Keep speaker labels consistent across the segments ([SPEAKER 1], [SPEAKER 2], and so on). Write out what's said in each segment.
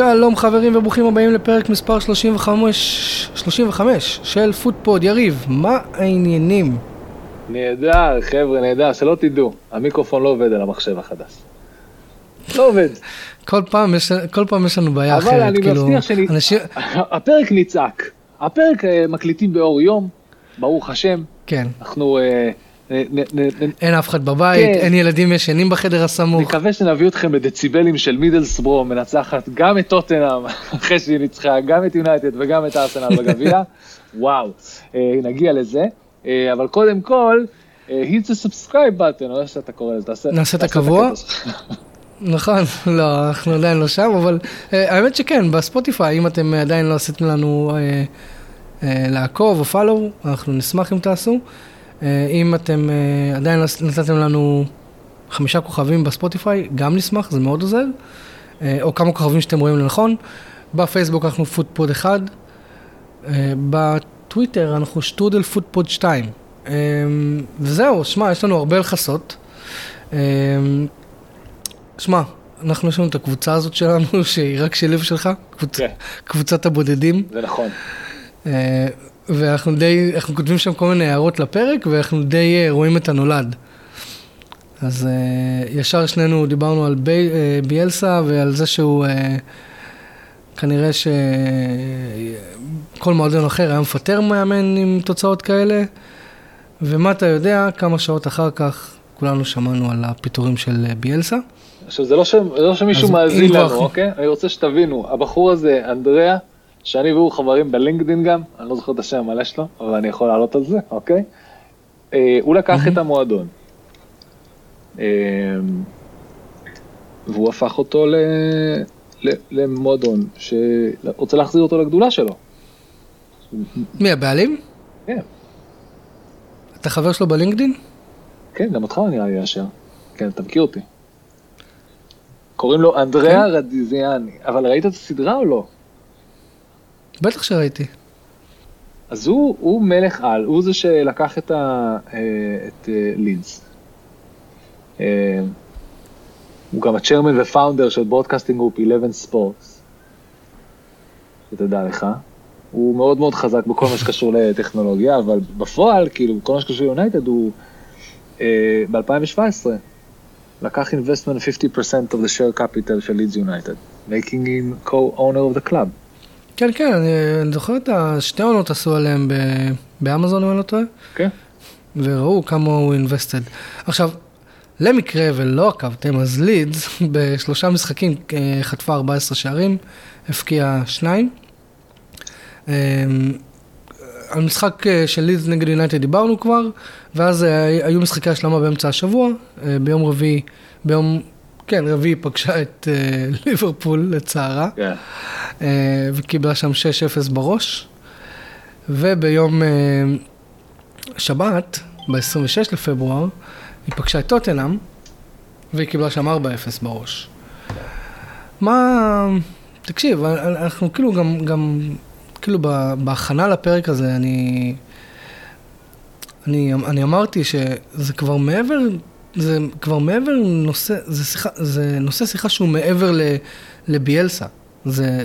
[SPEAKER 1] שלום חברים וברוכים הבאים לפרק מספר 35, 35 של פוטפוד. יריב, מה העניינים?
[SPEAKER 2] נהדר, חבר'ה, נהדר, שלא תדעו, המיקרופון לא עובד על המחשב החדש. לא עובד.
[SPEAKER 1] כל פעם יש, כל פעם יש לנו בעיה
[SPEAKER 2] אבל
[SPEAKER 1] אחרת,
[SPEAKER 2] אני
[SPEAKER 1] כאילו,
[SPEAKER 2] מבטיח שאני...
[SPEAKER 1] אנשים,
[SPEAKER 2] הפרק נצעק. הפרק אה, מקליטים באור יום, ברוך השם.
[SPEAKER 1] כן,
[SPEAKER 2] אנחנו נ-
[SPEAKER 1] אין אף אחד בבית,
[SPEAKER 2] כן.
[SPEAKER 1] אין ילדים ישנים בחדר הסמוך,
[SPEAKER 2] נקווה שנביא אתכם בדציבלים של מידלסברו, מנצחת גם את טוטנאם, אחרי שהיא ניצחה גם את יונייטד וגם את ארסנל בגביע. וואו, אה, נגיע לזה. אה, אבל קודם כל, אה, hit the subscribe button, או איך שאתה קורא לזה, תעשה
[SPEAKER 1] נעשה את הקבוע? נכון, לא, אנחנו עדיין לא שם, אבל אה, האמת שכן, בספוטיפיי, אם אתם עדיין לא עשיתם לנו אה, אה, לעקוב או פאלו, אנחנו נשמח אם תעשו. אה, אם אתם אה, עדיין לא נתתם לנו חמישה כוכבים בספוטיפיי, גם נשמח, זה מאוד עוזר. אה, או כמה כוכבים שאתם רואים לנכון. בפייסבוק אנחנו פודפוד 1, אה, בטוויטר אנחנו שטרודל פודפוד 2. אה, וזהו, שמע, יש לנו הרבה לכסות. שמע, אנחנו יש לנו את הקבוצה הזאת שלנו, שהיא רק שלי ושלך, קבוצ...
[SPEAKER 2] כן.
[SPEAKER 1] קבוצת הבודדים,
[SPEAKER 2] זה נכון.
[SPEAKER 1] ואנחנו די, אנחנו כותבים שם כל מיני הערות לפרק, ואנחנו די אה, רואים את הנולד. אז אה, ישר שנינו דיברנו על בי, אה, ביאלסה ועל זה שהוא אה, כנראה שכל מועדון אחר היה מפטר מאמן עם תוצאות כאלה, ומה אתה יודע, כמה שעות אחר כך כולנו שמענו על הפיטורים של אה, ביאלסה.
[SPEAKER 2] עכשיו זה לא, ש... לא שמישהו
[SPEAKER 1] אז
[SPEAKER 2] מאזין לנו, אוקיי? אני רוצה שתבינו, הבחור הזה, אנדריאה, שאני והוא חברים בלינקדין גם, אני לא זוכר את השם המלא שלו, אבל אני יכול לעלות על זה, אוקיי? אה, הוא לקח את המועדון, אה, והוא הפך אותו ל... ל... למועדון שרוצה להחזיר אותו לגדולה שלו.
[SPEAKER 1] מי הבעלים?
[SPEAKER 2] כן,
[SPEAKER 1] אתה חבר שלו בלינקדין?
[SPEAKER 2] כן, גם אותך נראה לי ישר. כן, אתה מכיר אותי. קוראים לו אנדריאה
[SPEAKER 1] כן.
[SPEAKER 2] רדיזיאני, אבל ראית את הסדרה או לא?
[SPEAKER 1] בטח שראיתי.
[SPEAKER 2] אז הוא, הוא מלך על, הוא זה שלקח את, ה, אה, את אה, לידס. אה, הוא גם ה chairman ו founder של broadcasting group 11 Sports. שתדע לך. הוא מאוד מאוד חזק בכל מה שקשור לטכנולוגיה, אבל בפועל, כאילו, בכל מה שקשור ליונייטד, הוא אה, ב-2017 לקח investment 50% of the share capital של לידס יונייטד, making him co-owner of the club.
[SPEAKER 1] כן, כן, אני, אני זוכר את השתי עונות עשו עליהם ב, באמזון, אם אני לא טועה,
[SPEAKER 2] כן?
[SPEAKER 1] וראו כמה הוא אינבסטד. עכשיו, למקרה ולא עקבתם, אז לידס בשלושה משחקים אה, חטפה 14 שערים, הבקיעה שניים. אה, על משחק אה, של לידס נגד יונייטד דיברנו כבר, ואז היו משחקי השלמה באמצע השבוע, ביום רביעי, ביום, כן, רביעי פגשה את אה, ליברפול לצערה.
[SPEAKER 2] כן.
[SPEAKER 1] אה, וקיבלה שם 6-0 בראש. וביום אה, שבת, ב-26 לפברואר, היא פגשה את טוטנאם, והיא קיבלה שם 4-0 בראש. מה... תקשיב, אנחנו כאילו גם, גם כאילו בהכנה לפרק הזה, אני, אני, אני אמרתי שזה כבר מעבר, זה כבר מעבר נושא, זה, שיחה, זה נושא שיחה שהוא מעבר ל, לביאלסה. זה,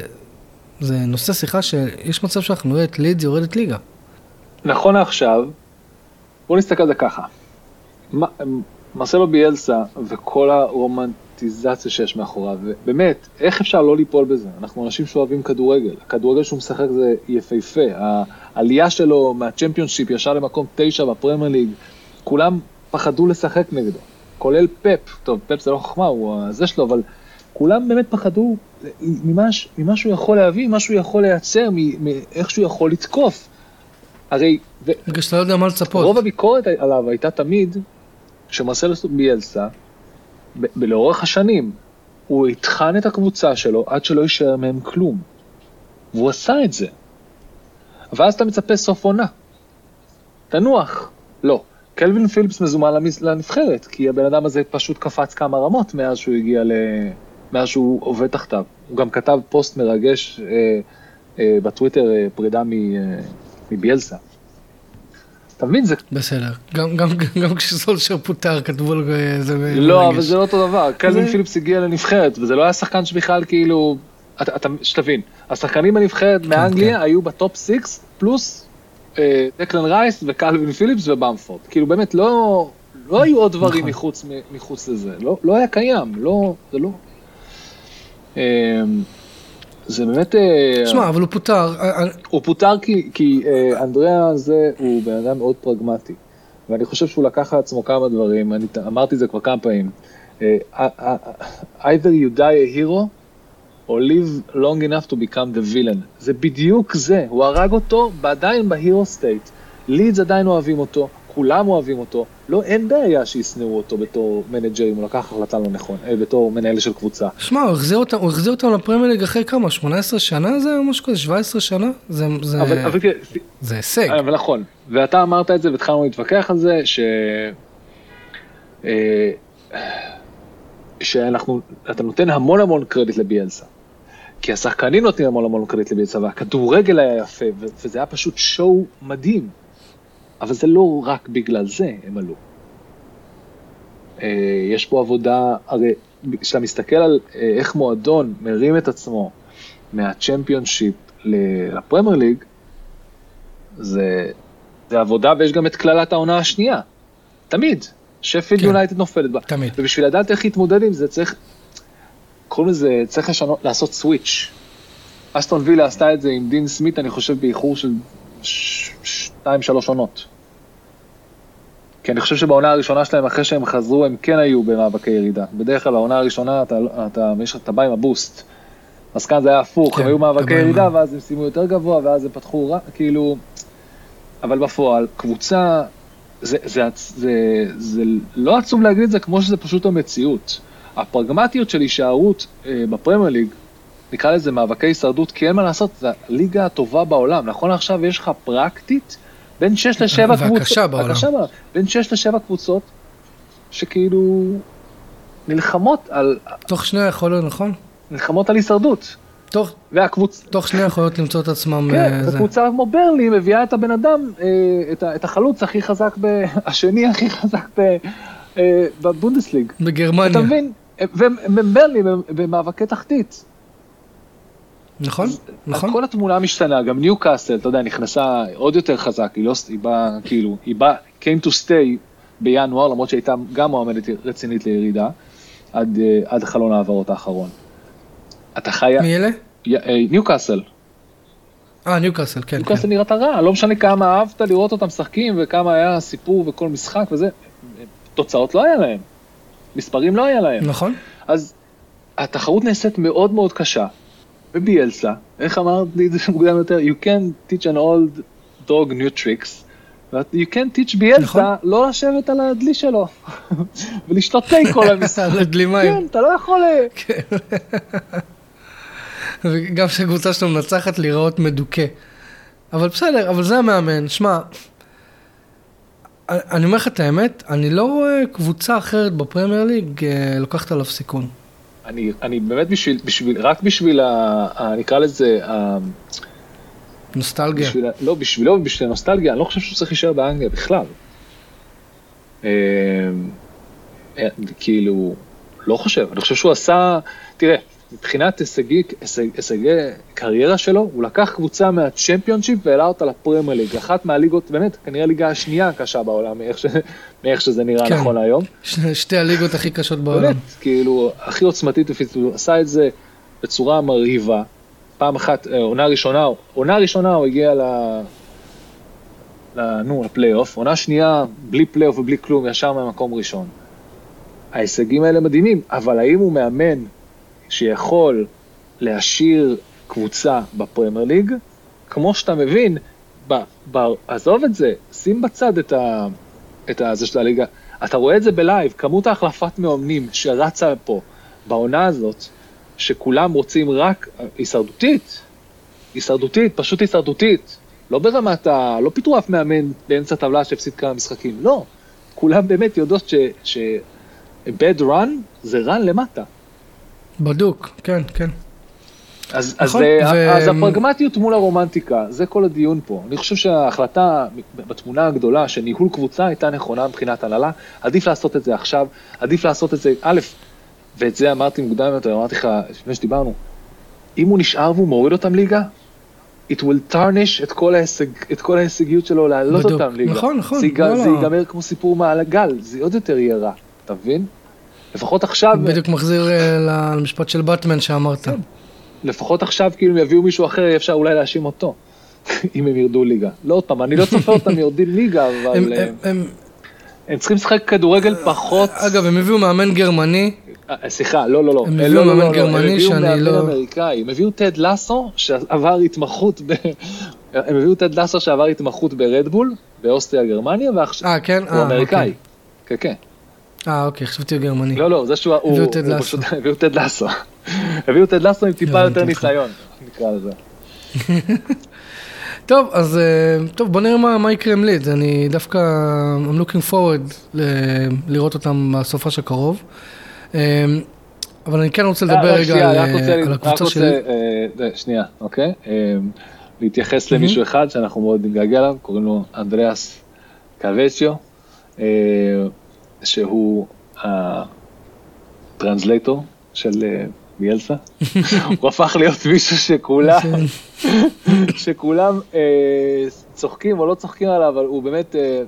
[SPEAKER 1] זה נושא שיחה שיש מצב שאנחנו נראה את לידס יורדת ליגה.
[SPEAKER 2] נכון לעכשיו, בוא נסתכל על זה ככה. מרסלו ביאלסה וכל הרומנטיזציה שיש מאחוריו, באמת, איך אפשר לא ליפול בזה? אנחנו אנשים שאוהבים כדורגל, הכדורגל שהוא משחק זה יפהפה, העלייה שלו מהצ'מפיונשיפ ישר למקום תשע בפרמייר ליג, כולם פחדו לשחק נגדו, כולל פפ, טוב, פפ זה לא חוכמה, הוא הזה שלו, אבל כולם באמת פחדו ממה, ממה שהוא יכול להביא, מה שהוא יכול לייצר, מאיך שהוא יכול לתקוף. הרי,
[SPEAKER 1] בגלל שאתה לא יודע מה לצפות.
[SPEAKER 2] רוב הביקורת עליו הייתה תמיד שמרסלו ביאלסה, לאורך השנים, הוא יטחן את הקבוצה שלו עד שלא יישאר מהם כלום. והוא עשה את זה. ואז אתה מצפה סוף עונה. תנוח. לא. קלווין פיליפס מזומן לנבחרת, כי הבן אדם הזה פשוט קפץ כמה רמות מאז שהוא הגיע ל... מאז שהוא עובד תחתיו. הוא גם כתב פוסט מרגש אה, אה, בטוויטר, אה, פרידה מ, אה, מביאלסה. אתה מבין? זה
[SPEAKER 1] בסדר. גם, גם, גם כשסולשר פוטר כתבו לו איזה...
[SPEAKER 2] לא,
[SPEAKER 1] מרגש.
[SPEAKER 2] אבל זה לא אותו דבר. קלווין
[SPEAKER 1] זה-
[SPEAKER 2] פיליפס הגיע לנבחרת, וזה לא היה שחקן שבכלל כאילו אתה, אתה, שתבין, השחקנים בנבחרת מאנגליה
[SPEAKER 1] כן.
[SPEAKER 2] היו ב top 6 פלוס אה, דקלן רייס וקלווין פיליפס ובמפורד. כאילו באמת לא, לא היו עוד דברים
[SPEAKER 1] נכון.
[SPEAKER 2] מחוץ, מחוץ לזה, לא, לא היה קיים, לא, זה לא. אה, זה באמת, אה,
[SPEAKER 1] שמע, אבל הוא פוטר. אה, אה,
[SPEAKER 2] הוא פוטר כי, כי אה, אנדריאה הזה הוא בן אדם מאוד פרגמטי. ואני חושב שהוא לקח על עצמו כמה דברים, אני אמרתי את זה כבר כמה פעמים. אה, אה, אה, either you die a hero, or live long enough to become the villain. זה בדיוק זה, הוא הרג אותו עדיין ב hero state. לידס עדיין אוהבים אותו, כולם אוהבים אותו, לא, אין בעיה שישנאו אותו בתור manager אם הוא לקח החלטה לא נכון, אה, בתור מנהל של קבוצה.
[SPEAKER 1] שמע, הוא החזיר אותם, הוא החזיר אותם לפרמייר ליג אחרי כמה? 18 שנה זה או משהו כזה? 17 שנה? זה, זה,
[SPEAKER 2] אבל, אבל תראה,
[SPEAKER 1] זה הישג.
[SPEAKER 2] אבל נכון, ואתה אמרת את זה והתחלנו להתווכח על זה, ש... אה, שאנחנו, אתה נותן המון המון קרדיט לביאלסה. כי השחקנים נותנים המון המון קרדיט לביאלסה, והכדורגל היה יפה, וזה היה פשוט שואו מדהים. אבל זה לא רק בגלל זה הם עלו. אה, יש פה עבודה, הרי כשאתה מסתכל על אה, איך מועדון מרים את עצמו מהצ'מפיונשיפ לפרמייר ליג, זה, זה עבודה ויש גם את קללת העונה השנייה. תמיד. שפילד
[SPEAKER 1] כן.
[SPEAKER 2] יונייטד נופלת בה.
[SPEAKER 1] תמיד.
[SPEAKER 2] ובשביל לדעת איך להתמודד עם זה צריך, קוראים לזה, צריך לשנות, לעשות סוויץ'. אסטון וילה עשתה את זה עם דין סמית, אני חושב, באיחור של ש- שתיים, שלוש עונות. כי אני חושב שבעונה הראשונה שלהם, אחרי שהם חזרו, הם כן היו במאבקי ירידה. בדרך כלל בעונה הראשונה אתה, אתה, אתה, אתה בא עם הבוסט. אז כאן זה היה הפוך,
[SPEAKER 1] כן,
[SPEAKER 2] הם היו מאבקי ירידה,
[SPEAKER 1] ה-
[SPEAKER 2] ואז הם סיימו יותר גבוה, ואז הם פתחו, רע- כאילו... אבל בפועל, קבוצה, זה, זה, זה, זה, זה לא עצוב להגיד את זה כמו שזה פשוט המציאות. הפרגמטיות של הישארות אה, בפרמייר ליג, נקרא לזה מאבקי הישרדות, כי אין מה לעשות, זה הליגה הטובה בעולם. נכון עכשיו יש לך פרקטית בין 6 ל-7 קבוצות.
[SPEAKER 1] והקשה בעולם.
[SPEAKER 2] הקשה בעולם. בין 6 ל-7 קבוצות, שכאילו נלחמות על,
[SPEAKER 1] תוך שנייה יכול נכון?
[SPEAKER 2] נלחמות על הישרדות.
[SPEAKER 1] תוך,
[SPEAKER 2] והקבוצ...
[SPEAKER 1] תוך שנייה יכולות למצוא את עצמם...
[SPEAKER 2] כן,
[SPEAKER 1] אה, זה.
[SPEAKER 2] וקבוצה כמו ברלי מביאה את הבן אדם, אה, את, ה- את החלוץ הכי חזק, ב... השני הכי חזק ב... אה, בבונדסליג.
[SPEAKER 1] בגרמניה.
[SPEAKER 2] אתה מבין? וברלי במאבקי תחתית.
[SPEAKER 1] נכון, נכון.
[SPEAKER 2] כל התמונה משתנה, גם ניו קאסל, אתה יודע, נכנסה עוד יותר חזק, היא לא, היא באה, כאילו, היא באה, came to stay בינואר, למרות שהייתה גם מועמדת רצינית לירידה, עד, אה, עד חלון ההעברות האחרון. אתה חי...
[SPEAKER 1] מי אלה?
[SPEAKER 2] ניו קאסל.
[SPEAKER 1] אה, ניוקאסל, כן. כן.
[SPEAKER 2] ניוקאסל נראית רע, לא משנה כמה אהבת לראות אותם משחקים וכמה היה סיפור וכל משחק וזה, תוצאות לא היה להם, מספרים לא היה להם.
[SPEAKER 1] נכון.
[SPEAKER 2] אז התחרות נעשית מאוד מאוד קשה, וביאלסה, איך אמרתי את זה מוקדם יותר, you can teach an old dog new tricks, ו- you can teach ביאלסה
[SPEAKER 1] נכון.
[SPEAKER 2] לא לשבת על הדלי שלו, ולשתות תה כל המשחק.
[SPEAKER 1] על הדלי מים.
[SPEAKER 2] כן, אתה לא יכול... אה,
[SPEAKER 1] וגם כשהקבוצה שלו מנצחת להיראות מדוכא. אבל בסדר, אבל זה המאמן. שמע, אני אומר לך את האמת, אני לא רואה קבוצה אחרת בפרמייר ליג אה, לוקחת עליו סיכון.
[SPEAKER 2] אני, אני באמת בשביל, בשביל, רק בשביל, ה, ה, נקרא לזה, ה,
[SPEAKER 1] נוסטלגיה.
[SPEAKER 2] בשביל, לא, בשבילו ובשביל הנוסטלגיה, אני לא חושב שהוא צריך להישאר באנגליה בכלל. אה, אה, כאילו, לא חושב, אני חושב שהוא עשה, תראה, מבחינת הישגי, הישג, הישגי קריירה שלו, הוא לקח קבוצה מהצ'מפיונשיפ והעלה אותה לפרמייר ליג, אחת מהליגות, באמת, כנראה הליגה השנייה הקשה בעולם, מאיך, ש, מאיך שזה נראה
[SPEAKER 1] כן.
[SPEAKER 2] נכון להיום.
[SPEAKER 1] ש- שתי הליגות הכי קשות בעולם.
[SPEAKER 2] באמת, כאילו, הכי עוצמתית, הוא עשה את זה בצורה מרהיבה. פעם אחת, אה, עונה ראשונה, עונה ראשונה הוא הגיע ל... ל... נו, לפלייאוף, עונה שנייה, בלי פלייאוף ובלי כלום, ישר מהמקום ראשון. ההישגים האלה מדהימים, אבל האם הוא מאמן שיכול להשאיר קבוצה בפרמייר ליג? כמו שאתה מבין, ב... ב... עזוב את זה, שים בצד את ה... את ה... זה של הליגה. אתה רואה את זה ב live, כמות ההחלפת מאמנים שרצה פה בעונה הזאת, שכולם רוצים רק הישרדותית, הישרדותית, פשוט הישרדותית. לא ברמת ה... לא פיטרו אף מאמן באמצע הטבלה שהפסיד כמה משחקים, לא. כולם באמת יודעות ש... ש... bad run זה run למטה.
[SPEAKER 1] בדוק, כן, כן.
[SPEAKER 2] אז, אז,
[SPEAKER 1] נכון,
[SPEAKER 2] זה-
[SPEAKER 1] ו-
[SPEAKER 2] אז הפרגמטיות מול הרומנטיקה, זה כל הדיון פה. אני חושב שההחלטה בתמונה הגדולה של ניהול קבוצה הייתה נכונה מבחינת הנהלה, עדיף לעשות את זה עכשיו, עדיף לעשות את זה, א', ואת זה אמרתי מוקדם יותר, אמרתי לך לפני שדיברנו, אם הוא נשאר והוא מוריד אותם ליגה, it will tarnish את כל, ההישג, את כל ההישגיות שלו להעלות. אותם ליגה.
[SPEAKER 1] נכון, נכון,
[SPEAKER 2] זה,
[SPEAKER 1] לא,
[SPEAKER 2] זה
[SPEAKER 1] לא.
[SPEAKER 2] ייגמר כמו סיפור מעל הגל, זה עוד יותר יהיה רע, אתה מבין? לפחות עכשיו,
[SPEAKER 1] בדיוק מחזיר אה, למשפט של באטמן שאמרת.
[SPEAKER 2] כן. לפחות עכשיו כאילו אם יביאו מישהו אחר, אפשר אולי להאשים אותו, אם הם ירדו ליגה. לא עוד פעם, אני לא צופה אותם יורדים ליגה,
[SPEAKER 1] הם-
[SPEAKER 2] אבל אה,
[SPEAKER 1] הם- הם-
[SPEAKER 2] הם צריכים לשחק כדורגל פחות...
[SPEAKER 1] אגב, הם הביאו מאמן גרמני,
[SPEAKER 2] אה, סליחה, לא, לא, לא.
[SPEAKER 1] הם
[SPEAKER 2] אה,
[SPEAKER 1] הביאו
[SPEAKER 2] לא, לא,
[SPEAKER 1] מאמן
[SPEAKER 2] לא, לא,
[SPEAKER 1] גרמני
[SPEAKER 2] הם הביאו
[SPEAKER 1] שאני
[SPEAKER 2] מאמן
[SPEAKER 1] לא-
[SPEAKER 2] אמריקאי, הם הביאו טד לאסו שעבר התמחות, ב... הם הביאו טד לאסו שעבר התמחות ברדבול, באוסטריה גרמניה, ועכשיו
[SPEAKER 1] אה, כן?
[SPEAKER 2] הוא
[SPEAKER 1] אה,
[SPEAKER 2] אמריקאי.
[SPEAKER 1] אוקיי.
[SPEAKER 2] כן, כן.
[SPEAKER 1] אה, אוקיי, חשבתי גרמני.
[SPEAKER 2] לא, לא, זה שהוא... הוא-
[SPEAKER 1] הביאו טד
[SPEAKER 2] הוא לאסו. הביאו טד לאסו. הביאו טד לאסו עם טיפה
[SPEAKER 1] הבנתי
[SPEAKER 2] יותר. ניסיון, נקרא לזה.
[SPEAKER 1] טוב, אז אה, טוב, בוא נראה מה, מה יקרה עם לידס. אני דווקא, I'm looking forward ל- לראות אותם בסופש הקרוב. אה, אבל אני כן רוצה לדבר
[SPEAKER 2] אה, רק
[SPEAKER 1] רגע
[SPEAKER 2] שנייה,
[SPEAKER 1] על,
[SPEAKER 2] רוצה-
[SPEAKER 1] על
[SPEAKER 2] רק
[SPEAKER 1] הקבוצה
[SPEAKER 2] רוצה,
[SPEAKER 1] שלי.
[SPEAKER 2] אה, שנייה, אוקיי? להתייחס למישהו אחד שאנחנו מאוד נתגעגע אליו, קוראים לו אנדריאס קווציו, אה, שהוא הטרנסלייטור של אה, ביאלסה. הוא הפך להיות מישהו שכולם, שכולם אה, צוחקים או לא צוחקים עליו, אבל הוא באמת, אה,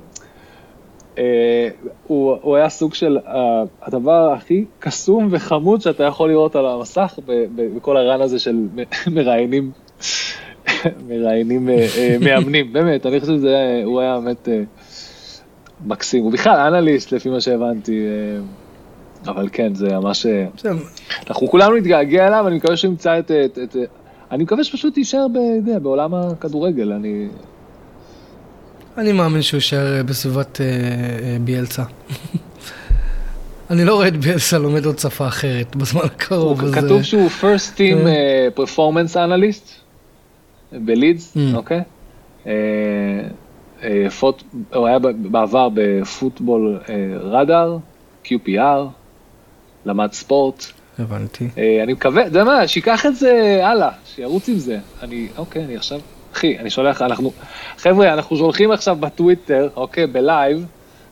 [SPEAKER 2] אה, הוא, הוא היה סוג של אה, הדבר הכי קסום וחמוד שאתה יכול לראות על המסך ב- ב- בכל הרן הזה של מראיינים, מראיינים אה, אה, מאמנים, באמת, אני חושב שזה, היה- הוא היה באמת אה, מקסים, הוא בכלל אנליסט לפי מה שהבנתי, אה, אבל כן, זה ממש, אה, אנחנו כולנו נתגעגע אליו, אני מקווה שהוא ימצא את, את, את, אני מקווה שפשוט יישאר ב, יודע, בעולם הכדורגל, אני,
[SPEAKER 1] אני מאמין שהוא יישאר אה, בסביבת אה, אה, ביאלסה. אני לא רואה את ביאלסה לומד עוד שפה אחרת בזמן הקרוב. אז,
[SPEAKER 2] כתוב שהוא first team
[SPEAKER 1] כן.
[SPEAKER 2] performance analyst בלידס,
[SPEAKER 1] Mm.
[SPEAKER 2] אוקיי? אה, פוט- הוא היה בעבר בפוטבול אה, רדאר, QPR, למד ספורט.
[SPEAKER 1] הבנתי.
[SPEAKER 2] אה, אני מקווה, אתה יודע מה, שייקח את זה הלאה, שירוץ עם זה. אני, אוקיי, אני עכשיו, אחי, אני שולח, אנחנו, חבר'ה, אנחנו שולחים עכשיו בטוויטר, אוקיי, בלייב.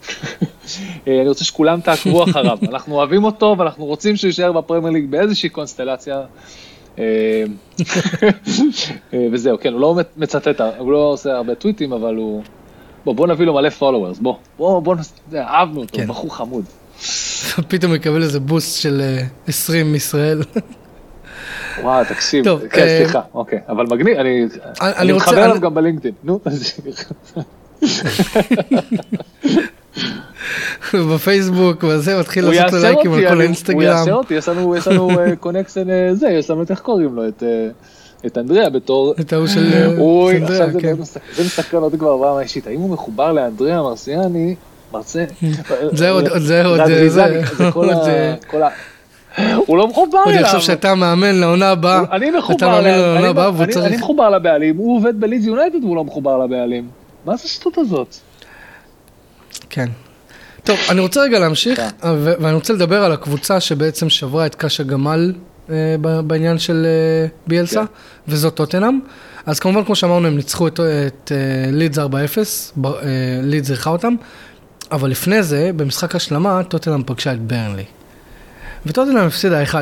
[SPEAKER 2] אני רוצה שכולם תעקבו אחריו, אנחנו אוהבים אותו ואנחנו רוצים שהוא יישאר בפרמייר ליג באיזושהי קונסטלציה. אה, אה, וזהו, כן, הוא לא מצטט, הוא לא עושה הרבה טוויטים, אבל הוא... בוא, בוא נביא לו מלא followers, בוא, בוא, בוא, נס- אהבנו אותו,
[SPEAKER 1] כן.
[SPEAKER 2] בחור חמוד.
[SPEAKER 1] פתאום יקבל איזה boost של אה, 20 מישראל.
[SPEAKER 2] וואו, תקשיב,
[SPEAKER 1] טוב,
[SPEAKER 2] כן,
[SPEAKER 1] אה,
[SPEAKER 2] סליחה, אוקיי, אבל מגניב, אני
[SPEAKER 1] אני
[SPEAKER 2] אני מתחבר אליו גם בלינקדאין, נו,
[SPEAKER 1] בפייסבוק וזה, מתחיל לעשות לו לייקים על כל
[SPEAKER 2] אני- הוא. יאשר אותי, יש לנו, יש לנו connection זה, יש לנו את איך קוראים לו, את, אה, את אנדריה בתור,
[SPEAKER 1] את ההוא של אה,
[SPEAKER 2] זה
[SPEAKER 1] כן.
[SPEAKER 2] זה מסקרן אותי כבר ברמה האישית, האם הוא מחובר לאנדריה מרסיאני, מרצה,
[SPEAKER 1] זה עוד- זה עוד, זה-
[SPEAKER 2] כל ה...
[SPEAKER 1] אה,
[SPEAKER 2] הוא לא מחובר אליו.
[SPEAKER 1] יחשוב שאתה מאמן לעונה הבאה.
[SPEAKER 2] אני מחובר,
[SPEAKER 1] לעונה
[SPEAKER 2] אני-
[SPEAKER 1] הבאה
[SPEAKER 2] אני- אני מחובר לבעלים, הוא עובד בלידס יונייטד והוא לא מחובר לבעלים. מה זה השטות הזאת?
[SPEAKER 1] כן. טוב, אני רוצה רגע להמשיך,
[SPEAKER 2] כן.
[SPEAKER 1] ו- ואני רוצה לדבר על הקבוצה שבעצם שברה את קאשה גמל אה, בעניין של אה, ביאלסה,
[SPEAKER 2] כן.
[SPEAKER 1] וזאת טוטנאם. אז כמובן, כמו שאמרנו, הם ניצחו את, את אה, לידס 4-0, ב- אה, לידס אירחה אותם, אבל לפני זה, במשחק השלמה, טוטנאם פגשה את ברנלי. וטוטנאם הפסידה 1-0.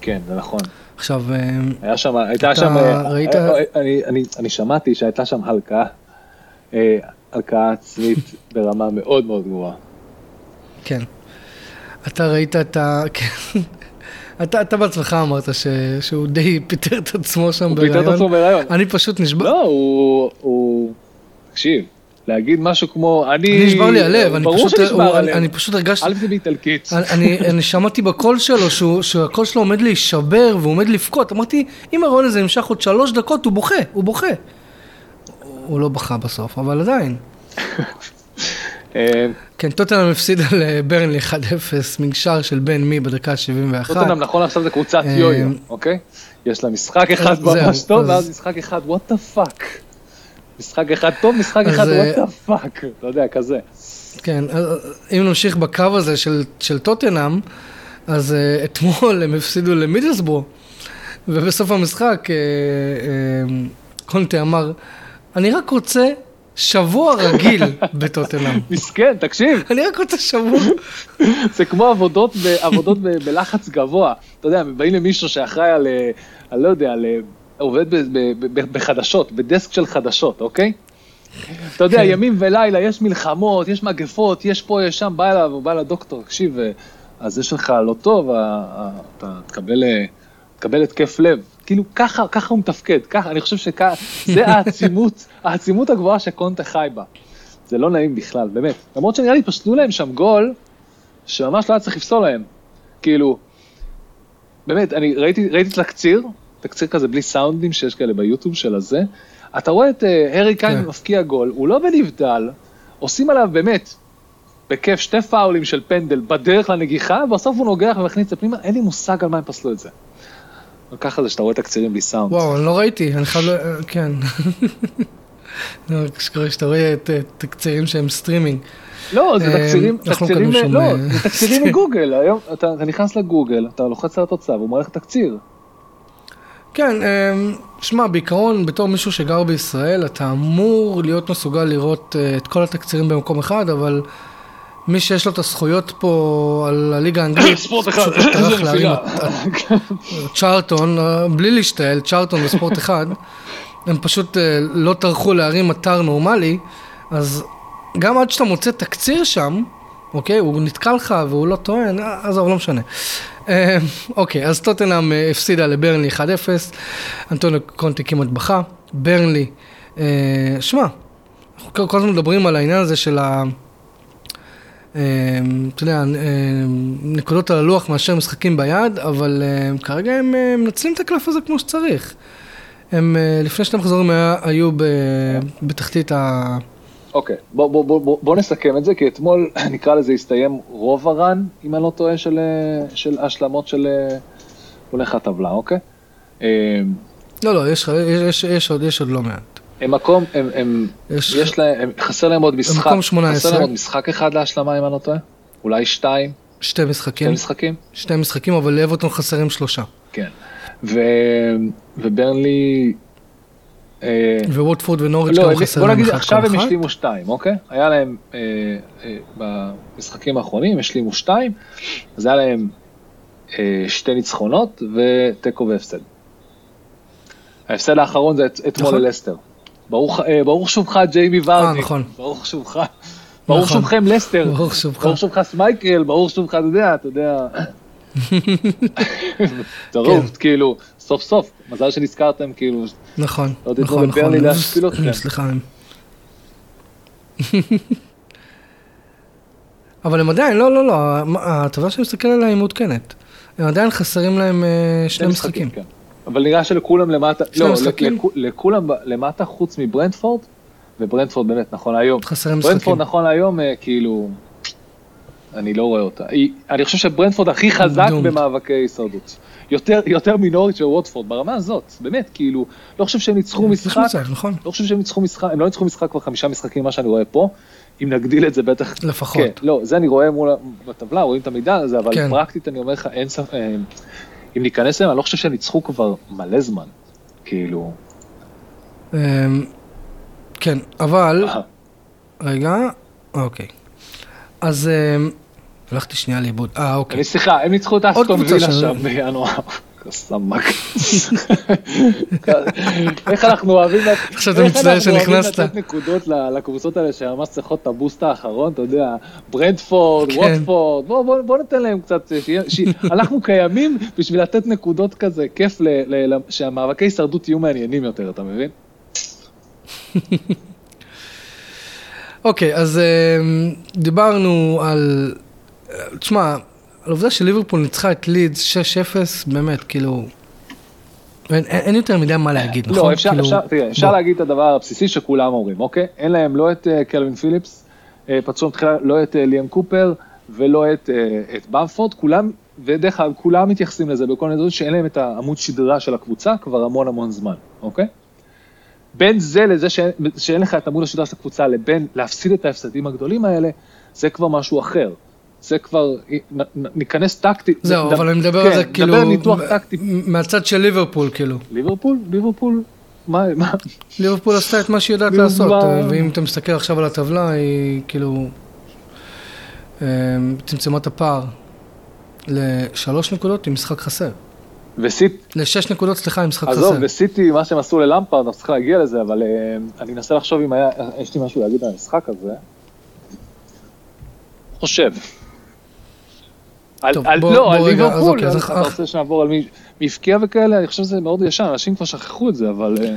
[SPEAKER 2] כן, זה נכון.
[SPEAKER 1] עכשיו, אה,
[SPEAKER 2] היה שם, הייתה שם, אה,
[SPEAKER 1] ראית-
[SPEAKER 2] אה, אה, אני- אני- אני שמעתי שהייתה שם הלקאה, אה, הלקאה עצמית ברמה מאוד מאוד גבוהה.
[SPEAKER 1] כן. אתה ראית את ה... כן. אתה, אתה בעצמך אמרת ש... שהוא די פיטר את עצמו שם
[SPEAKER 2] הוא פיטר את עצמו בהיריון.
[SPEAKER 1] אני פשוט נשבע...
[SPEAKER 2] לא, הוא, הוא, תקשיב, להגיד משהו כמו, אני,
[SPEAKER 1] לי נשבר לי הלב, אני
[SPEAKER 2] ברור
[SPEAKER 1] פשוט, הוא,
[SPEAKER 2] הלב.
[SPEAKER 1] אני, אני פשוט הרגשתי,
[SPEAKER 2] א' זה באיטלקית.
[SPEAKER 1] אני, אני, אני שמעתי בקול שלו שהוא, שהקול שלו עומד להישבר והוא עומד לבכות, אמרתי, אם הראיון הזה נמשך עוד שלוש דקות, הוא בוכה, הוא בוכה. הוא לא בכה בסוף, אבל עדיין.
[SPEAKER 2] אה,
[SPEAKER 1] כן, טוטנאם הפסידה לברנלי 1-0, מנשר של בן מי בדקה ה-71.
[SPEAKER 2] טוטנאם נכון עכשיו זה קבוצת
[SPEAKER 1] אה,
[SPEAKER 2] יויו, אוקיי? יש לה משחק אחד ממש טוב,
[SPEAKER 1] אז-
[SPEAKER 2] ואז משחק אחד, what the fuck. משחק אחד טוב, משחק אחד,
[SPEAKER 1] אה,
[SPEAKER 2] what the fuck. אתה יודע, כזה.
[SPEAKER 1] כן, אם נמשיך בקו הזה של, טוטנאם, אז אתמול הם הפסידו למידלסבורו, ובסוף המשחק קונטה אמר, אני רק רוצה שבוע רגיל בטוטנאם.
[SPEAKER 2] מסכן, תקשיב,
[SPEAKER 1] אני רק רוצה שבוע.
[SPEAKER 2] זה כמו עבודות, ב, עבודות ב, בלחץ גבוה. אתה יודע, באים למישהו שאחראי על, אה, על לא יודע, על, אה, עובד ב, ב, ב, בחדשות, בדסק של חדשות, אוקיי? אתה יודע,
[SPEAKER 1] כן.
[SPEAKER 2] ימים ולילה, יש מלחמות, יש מגפות, יש פה, יש שם, בא אליו, הוא בא לדוקטור, תקשיב, אה, אז יש לך לא טוב, אה, אה, אתה אה, תקבל התקף לב. כאילו, ככה, ככה הוא מתפקד, ככה, אני חושב שזה העצימות, העצימות הגבוהה שקונטה חי בה. זה לא נעים בכלל, באמת. למרות שנראה לי פשטו להם שם גול, שממש לא היה צריך לפסול להם. כאילו, באמת, אני ראיתי, ראיתי תקציר, תקציר כזה בלי סאונדים שיש כאלה ביוטיוב של הזה, אתה רואה את אה, הארי קיין
[SPEAKER 1] כן.
[SPEAKER 2] מפקיע גול, הוא לא בנבדל, עושים עליו באמת, בכיף שתי פאולים של פנדל בדרך לנגיחה, ובסוף הוא נוגח ומכניס את זה פנימה, אין לי מושג על מה הם פסלו את זה. ככה זה שאתה רואה תקצירים בלי סאונד.
[SPEAKER 1] וואו, אני לא ראיתי, אני חייב, ל- כן. לא, שקורה שאתה רואה את תקצירים שהם סטרימינג.
[SPEAKER 2] לא, זה
[SPEAKER 1] אה,
[SPEAKER 2] תקצירים, תקצירים, לא,
[SPEAKER 1] אה,
[SPEAKER 2] זה תקצירים מגוגל, היום אתה נכנס לגוגל, אתה לוחץ על התוצאה והוא מראה לך תקציר.
[SPEAKER 1] כן, שמע, בעיקרון, בתור מישהו שגר בישראל, אתה אמור להיות מסוגל לראות אה, את כל התקצירים במקום אחד, אבל מי שיש לו את הזכויות פה על הליגה האנגלית,
[SPEAKER 2] ספורט אחד, איזה נפילה.
[SPEAKER 1] צ'ארטון, בלי להשתעל, צ'ארטון וספורט אחד, הם פשוט אה, לא טרחו להרים אתר נורמלי, אז גם עד שאתה מוצא תקציר שם, אוקיי, הוא נתקע לך והוא לא טוען, אה, עזוב, לא משנה. אה, אוקיי, אז טוטנאם הפסידה לברנלי 1-0, אנטוניו קונטי כמעט בכה, ברנלי, שמע, אנחנו כל הזמן מדברים על העניין הזה של ה... אה, אתה יודע, אה, נקודות על הלוח מאשר משחקים ביד, אבל אה, כרגע הם מנצלים את הקלף הזה כמו שצריך. הם אה, לפני שני מחזורים היו ב- בתחתית ה...
[SPEAKER 2] אוקיי, בוא, בוא, בוא, בוא, בוא נסכם את זה, כי אתמול נקרא לזה הסתיים רוב הרן, אם אני לא טועה, של, אה, של השלמות של אה, הולך הטבלה, אוקיי?
[SPEAKER 1] לא, לא, יש, יש, יש, יש, עוד, יש עוד לא מעט.
[SPEAKER 2] הם מקום, הם, הם,
[SPEAKER 1] יש-
[SPEAKER 2] יש להם, הם, חסר להם עוד משחק,
[SPEAKER 1] מקום 18.
[SPEAKER 2] חסר להם עוד משחק אחד להשלמה, אם אני לא טועה? אולי שתיים,
[SPEAKER 1] שתי
[SPEAKER 2] שתי
[SPEAKER 1] משחקים,
[SPEAKER 2] משחקים?
[SPEAKER 1] שתי משחקים, אבל לאברטון חסרים שלושה.
[SPEAKER 2] כן. ו, וברנלי... אה,
[SPEAKER 1] וווטפורד ונוריץ'
[SPEAKER 2] לא,
[SPEAKER 1] גם
[SPEAKER 2] הם-
[SPEAKER 1] חסר
[SPEAKER 2] בוא
[SPEAKER 1] להם
[SPEAKER 2] נגיד
[SPEAKER 1] אחד
[SPEAKER 2] עכשיו הם
[SPEAKER 1] אחד.
[SPEAKER 2] השלימו שתיים, אוקיי? היה להם, אה, אה, במשחקים האחרונים השלימו שתיים, אז היה להם אה, שתי ניצחונות ותיקו והפסד. ההפסד האחרון זה את- אתמול
[SPEAKER 1] נכון.
[SPEAKER 2] ללסטר. ברוך אה, ברוך שובך ג'יימי ורדי.
[SPEAKER 1] נכון.
[SPEAKER 2] ברוך שובך. ברוך
[SPEAKER 1] נכון.
[SPEAKER 2] שובכם לסטר.
[SPEAKER 1] ברוך שובך.
[SPEAKER 2] ברוך שובך סמייקל, ברוך שובך, אתה יודע, אתה יודע. טרוף,
[SPEAKER 1] כן.
[SPEAKER 2] כאילו, סוף סוף, מזל שנזכרתם, כאילו,
[SPEAKER 1] נכון,
[SPEAKER 2] לא
[SPEAKER 1] נכון, נכון. סליחה. אבל הם עדיין, לא, לא, לא, ההטבה שאני מסתכל עליה היא מעודכנת. הם עדיין חסרים להם אה, שני משחקים.
[SPEAKER 2] כן. אבל נראה שלכולם למטה, לא? לכ- לכולם למטה חוץ מברנדפורד, וברנדפורד באמת נכון להיום.
[SPEAKER 1] חסרים משחקים.
[SPEAKER 2] ברנדפורד נכון להיום, אה, כאילו, אני לא רואה אותה. היא- אני חושב שברנדפורד הכי חזק. במאבקי הישרדות. יותר, יותר מנוריץ' וווטפורד, ברמה הזאת, באמת, כאילו, לא חושב שהם ניצחו משחק,
[SPEAKER 1] מצב, נכון.
[SPEAKER 2] לא חושב שהם ניצחו משחק, הם לא ניצחו משחק כבר חמישה משחקים, מה שאני רואה פה. אם נגדיל את זה בטח,
[SPEAKER 1] לפחות.
[SPEAKER 2] כן, לא, זה אני רואה מול, ה- בטבלה, רואים את המידע הזה, אבל
[SPEAKER 1] כן.
[SPEAKER 2] פרקטית אני אומר לך, אין ספק, אה, אם ניכנס אליהם, אני לא חושב שהם ניצחו כבר מלא זמן, כאילו,
[SPEAKER 1] אמ, כן, אבל,
[SPEAKER 2] אה,
[SPEAKER 1] רגע, אוקיי. אז אמ, הלכתי שנייה לאיבוד. אה, אוקיי.
[SPEAKER 2] סליחה, הם ניצחו את אסטון וילה שם בינואר. סמק. איך אנחנו אוהבים, לתת נקודות לקבוצות האלה שממש צריכות את הבוסט האחרון, אתה יודע, ברנדפורד,
[SPEAKER 1] כן.
[SPEAKER 2] ווטפורד, בוא, ניתן להם קצת, אנחנו קיימים בשביל לתת נקודות כזה, כיף שהמאבקי הישרדות יהיו מעניינים יותר, אתה מבין?
[SPEAKER 1] אוקיי, אז אמ, דיברנו על... תשמע, על העובדה שליברפול ניצחה את לידס 6-0, באמת, כאילו... אין, אין אין יותר מדי מה להגיד, נכון?
[SPEAKER 2] לא, אפשר,
[SPEAKER 1] כאילו,
[SPEAKER 2] אפשר, תראה, אפשר. להגיד את הדבר הבסיסי שכולם אומרים, אוקיי? אין להם לא את אה, קלווין פיליפס, אה, פצוע מתחילה, לא את אה, ליאם קופר ולא את, אה, את במפורד, כולם, ודרך אגב, כולם מתייחסים לזה בכל מיני דברים שאין להם את העמוד שדרה של הקבוצה כבר המון המון זמן, אוקיי? בין זה לזה שאין, שאין לך את עמוד השדרה של הקבוצה לבין להפסיד את ההפסדים הגדולים האלה, זה כבר משהו אחר. זה כבר, ניכנס טקטית.
[SPEAKER 1] זהו, אבל אני מדבר
[SPEAKER 2] כן,
[SPEAKER 1] על זה כאילו...
[SPEAKER 2] נדבר ניתוח טקטי
[SPEAKER 1] מהצד של ליברפול, כאילו.
[SPEAKER 2] ליברפול, ליברפול, מה, מה,
[SPEAKER 1] ליברפול עשתה את מה שהיא יודעת לעשות? אה, ואם אתה מסתכל עכשיו על הטבלה, היא כאילו אה, צמצמה את הפער לשלוש נקודות עם משחק חסר.
[SPEAKER 2] וסיט,
[SPEAKER 1] לשש נקודות, סליחה, עם משחק
[SPEAKER 2] עזוב,
[SPEAKER 1] חסר.
[SPEAKER 2] וסיטי, מה שהם עשו ללמפרד, אנחנו צריכים להגיע לזה, אבל אה, אני מנסה לחשוב אם היה, יש לי משהו להגיד על המשחק הזה. חושב.
[SPEAKER 1] טוב,
[SPEAKER 2] על,
[SPEAKER 1] בוא-
[SPEAKER 2] לא,
[SPEAKER 1] בוא
[SPEAKER 2] על
[SPEAKER 1] רגע, אז
[SPEAKER 2] ליברפול,
[SPEAKER 1] אוקיי, אז
[SPEAKER 2] אתה
[SPEAKER 1] אח-
[SPEAKER 2] רוצה שנעבור על מי מי הבקיע וכאלה? אני חושב שזה מאוד ישן, אנשים כבר שכחו את זה, אבל... אה,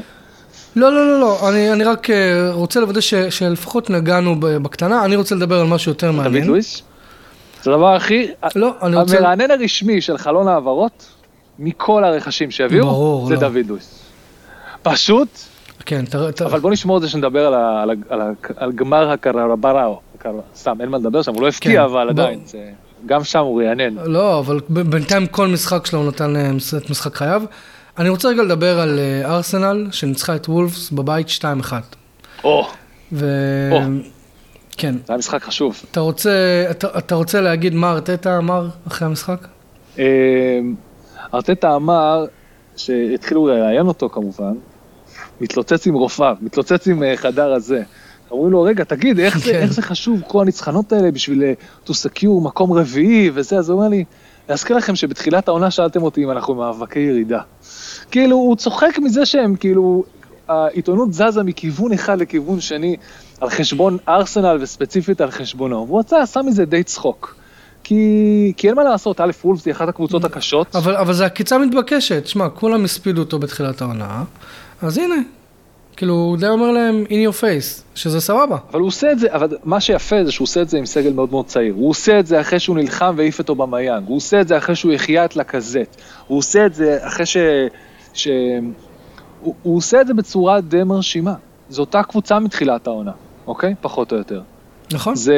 [SPEAKER 1] לא, לא, לא, לא, אני, אני רק אה, רוצה לוודא ש, שלפחות נגענו בקטנה, אני רוצה לדבר על משהו יותר
[SPEAKER 2] דוד
[SPEAKER 1] מעניין.
[SPEAKER 2] לואיס? זה הדבר הכי...
[SPEAKER 1] לא, אני רוצה...
[SPEAKER 2] המרענן הרשמי של חלון העברות, מכל הרכשים שהביאו,
[SPEAKER 1] ברור,
[SPEAKER 2] זה
[SPEAKER 1] לא.
[SPEAKER 2] דוד לואיס. פשוט,
[SPEAKER 1] כן, תראה, תראה.
[SPEAKER 2] אבל בוא נשמור את זה שנדבר על, ה, על, ה, על, ה, על גמר הקרבראו. סתם, אין מה לדבר שם, הוא לא הפקיע,
[SPEAKER 1] כן,
[SPEAKER 2] אבל
[SPEAKER 1] בוא.
[SPEAKER 2] עדיין, זה, גם שם הוא רענן.
[SPEAKER 1] לא, אבל בינתיים כל משחק שלו הוא נתן אה, את משחק חייו. אני רוצה רגע לדבר על אה, ארסנל, שניצחה את וולפס בבית 2-1.
[SPEAKER 2] או,
[SPEAKER 1] ו...
[SPEAKER 2] או.
[SPEAKER 1] כן,
[SPEAKER 2] זה היה משחק חשוב.
[SPEAKER 1] אתה רוצה, אתה, אתה רוצה להגיד מה ארטטה אמר אחרי המשחק?
[SPEAKER 2] אה, ארטטה אמר, שהתחילו לראיין אותו כמובן, מתלוצץ עם רופאיו, מתלוצץ עם אה, חדר הזה. אומרים לו, רגע, תגיד, איך זה,
[SPEAKER 1] כן.
[SPEAKER 2] איך זה חשוב, כל הניצחונות האלה בשביל אה, to secure מקום רביעי וזה, אז הוא אומר לי, להזכיר לכם שבתחילת העונה שאלתם אותי אם אנחנו במאבקי ירידה. כאילו, הוא צוחק מזה שהם, כאילו, העיתונות זזה מכיוון אחד לכיוון שני, על חשבון ארסנל וספציפית על חשבונו. והוא עשה, עשה מזה די צחוק. כי, כי אין מה לעשות, א', וולפס היא אחת הקבוצות הקשות.
[SPEAKER 1] אבל, אבל זו עקיצה מתבקשת, שמע, כולם הספידו אותו בתחילת העונה, אז הנה, כאילו, הוא די אומר להם, in your face, שזה סבבה.
[SPEAKER 2] אבל הוא עושה את זה, אבל מה שיפה זה שהוא עושה את זה עם סגל מאוד מאוד צעיר. הוא עושה את זה אחרי שהוא נלחם והעיף אותו במיאנג. הוא עושה את זה אחרי שהוא החיה את לקזט. הוא עושה את זה אחרי ש... ש... הוא, הוא עושה את זה בצורה די מרשימה. זו אותה קבוצה מתחילת העונה, אוקיי? פחות או יותר.
[SPEAKER 1] נכון?
[SPEAKER 2] זה...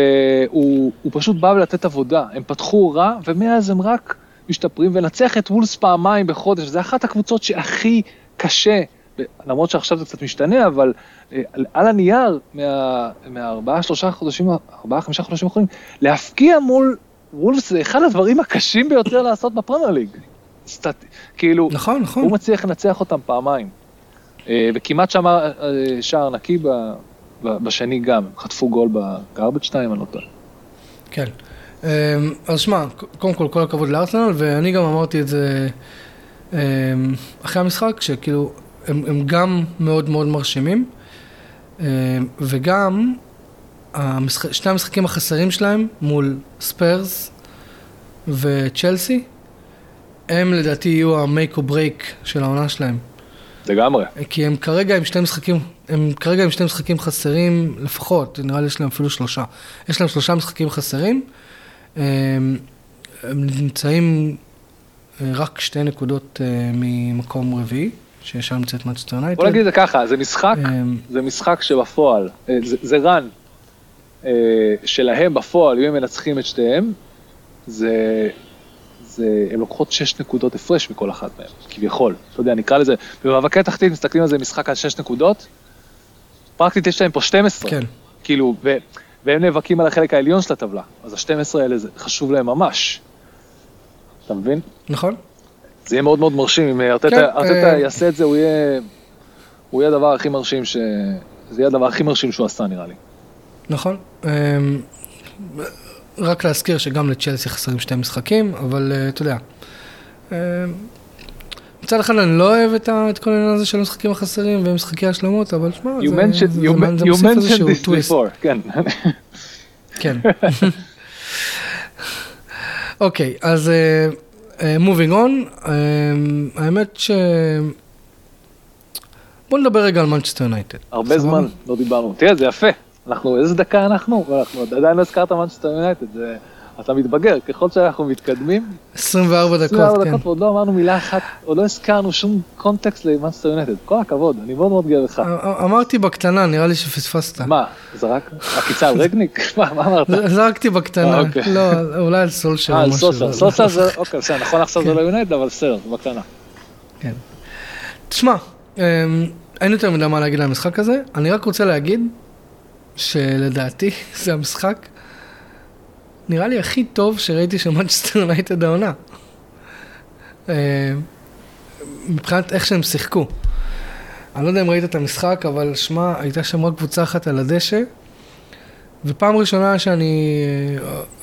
[SPEAKER 2] הוא, הוא פשוט בא לתת עבודה. הם פתחו רע, ומאז הם רק משתפרים, ולנצח את וולס פעמיים בחודש, זה אחת הקבוצות שהכי קשה, למרות שעכשיו זה קצת משתנה, אבל אה, על, על הנייר, מה, מהארבעה, שלושה חודשים, ארבעה, חמישה חודשים האחרונים, להפקיע מול וולס זה אחד הדברים הקשים ביותר לעשות בפרמייר ליג. סטט... כאילו,
[SPEAKER 1] נכון, נכון.
[SPEAKER 2] הוא מצליח לנצח אותם פעמיים. אה, וכמעט שם אה, שער נקי ב, בשני גם, חטפו גול בגרבג' 2, אני לא טועה.
[SPEAKER 1] כן. אז שמע, קודם כל, כל הכבוד לארסנל, ואני גם אמרתי את זה אחרי המשחק, שכאילו, הם, הם גם מאוד מאוד מרשימים, אמ, וגם המשחק, שני המשחקים החסרים שלהם מול ספיירס וצ'לסי, הם לדעתי יהיו ה-make or break של העונה שלהם.
[SPEAKER 2] לגמרי.
[SPEAKER 1] כי הם כרגע עם שני משחקים, הם כרגע עם שני משחקים חסרים לפחות, נראה לי יש להם אפילו שלושה. יש להם שלושה משחקים חסרים. הם, הם נמצאים אה, רק שתי נקודות אה, ממקום רביעי, ששם נמצאת מצ'סטר יונייטד.
[SPEAKER 2] בוא נגיד את זה ככה, זה משחק,
[SPEAKER 1] אמ,
[SPEAKER 2] זה משחק שבפועל, אה, זה, זה run אה, שלהם בפועל, אם הם מנצחים את שתיהם, זה, זה, הם לוקחות 6 נקודות הפרש מכל אחת מהם, כביכול. אתה יודע, נקרא לזה, במאבקי תחתית מסתכלים על זה משחק על 6 נקודות, פרקטית יש להם פה 12.
[SPEAKER 1] כן,
[SPEAKER 2] כאילו, ו, והם נאבקים על החלק העליון של הטבלה, אז ה-12 האלה זה חשוב להם ממש. אתה מבין?
[SPEAKER 1] נכון?
[SPEAKER 2] זה יהיה מאוד מאוד מרשים, אם
[SPEAKER 1] כן,
[SPEAKER 2] ארטטה ארטטה
[SPEAKER 1] אה,
[SPEAKER 2] יעשה את זה, הוא יהיה, הוא יהיה הדבר הכי מרשים ש... זה יהיה הדבר הכי מרשים שהוא עשה נראה לי.
[SPEAKER 1] נכון. אמ, רק להזכיר שגם לצ'לסי חסרים שתי משחקים, אבל אה, אתה יודע. אמ, מצד אחד אני לא אוהב את, כל העניין הזה של המשחקים החסרים ומשחקי השלמות, אבל שמע, זה, מוסיף איזשהו טוויסט.
[SPEAKER 2] כן.
[SPEAKER 1] כן. אוקיי, אז מובינג און, האמת ש... בוא נדבר רגע על מנצ'סטר יונייטד.
[SPEAKER 2] הרבה? זמן לא דיברנו. תראה, זה יפה. אנחנו, איזה דקה אנחנו? ואנחנו עדיין לא הזכרת מנצ'סטר יונייטד. זה... אתה מתבגר, ככל שאנחנו מתקדמים,
[SPEAKER 1] 24 דקות,
[SPEAKER 2] 24
[SPEAKER 1] כן.
[SPEAKER 2] דקות ועוד לא אמרנו מילה אחת, עוד לא הזכרנו שום context למנצ'סטר יונייטד. כל הכבוד, אני מאוד מאוד גאה בך.
[SPEAKER 1] א- אמרתי בקטנה, נראה לי שפספסת.
[SPEAKER 2] מה, זרק? עקיצה על רגניק? מה מה אמרת?
[SPEAKER 1] זרקתי בקטנה,
[SPEAKER 2] אה, אוקיי.
[SPEAKER 1] לא, אולי על סולשר
[SPEAKER 2] אה, על
[SPEAKER 1] משהו.
[SPEAKER 2] סוסה,
[SPEAKER 1] לא-
[SPEAKER 2] זה, אוקיי, בסדר, נכון עכשיו זה
[SPEAKER 1] כן.
[SPEAKER 2] לא יונייטד, אבל בסדר, בקטנה.
[SPEAKER 1] כן. תשמע, אמ, אין יותר מדי מה להגיד על המשחק הזה, אני רק רוצה להגיד שלדעתי זה המשחק נראה לי הכי טוב שראיתי של מנצ'סטר יונייטד העונה. אמ, מבחינת איך שהם שיחקו. אני לא יודע אם ראית את המשחק, אבל שמע, הייתה שם רק קבוצה אחת על הדשא, ופעם ראשונה שאני,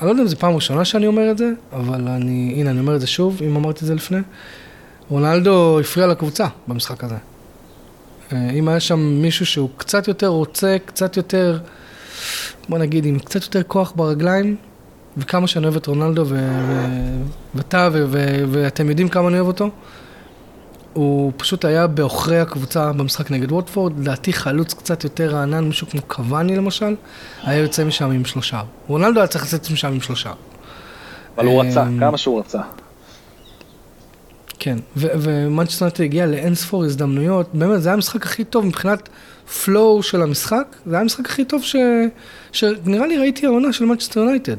[SPEAKER 1] אני לא יודע אם זו פעם ראשונה שאני אומר את זה, אבל אני, הנה, אני אומר את זה שוב, אם אמרתי את זה לפני. רונלדו הפריע לקבוצה במשחק הזה. אה, אם היה שם מישהו שהוא קצת יותר רוצה, קצת יותר, בוא נגיד, עם קצת יותר כוח ברגליים, וכמה שאני אוהב את רונלדו, ואתה, ואתם יודעים כמה אני אוהב אותו, הוא פשוט היה בעוכרי הקבוצה במשחק נגד ווטפורד, לדעתי חלוץ קצת יותר רענן, מישהו כמו קוואני למשל, היה יוצא משם עם שלושה. רונלדו היה צריך לצאת משם עם שלושה.
[SPEAKER 2] אבל הוא רצה, אמ, כמה שהוא רצה.
[SPEAKER 1] כן, ומנצ'סטר הגיע לאין ספור הזדמנויות, באמת זה היה המשחק הכי טוב מבחינת flow של המשחק, זה היה המשחק הכי טוב ש... שנראה לי ראיתי העונה של מנצ'סטר יונייטד.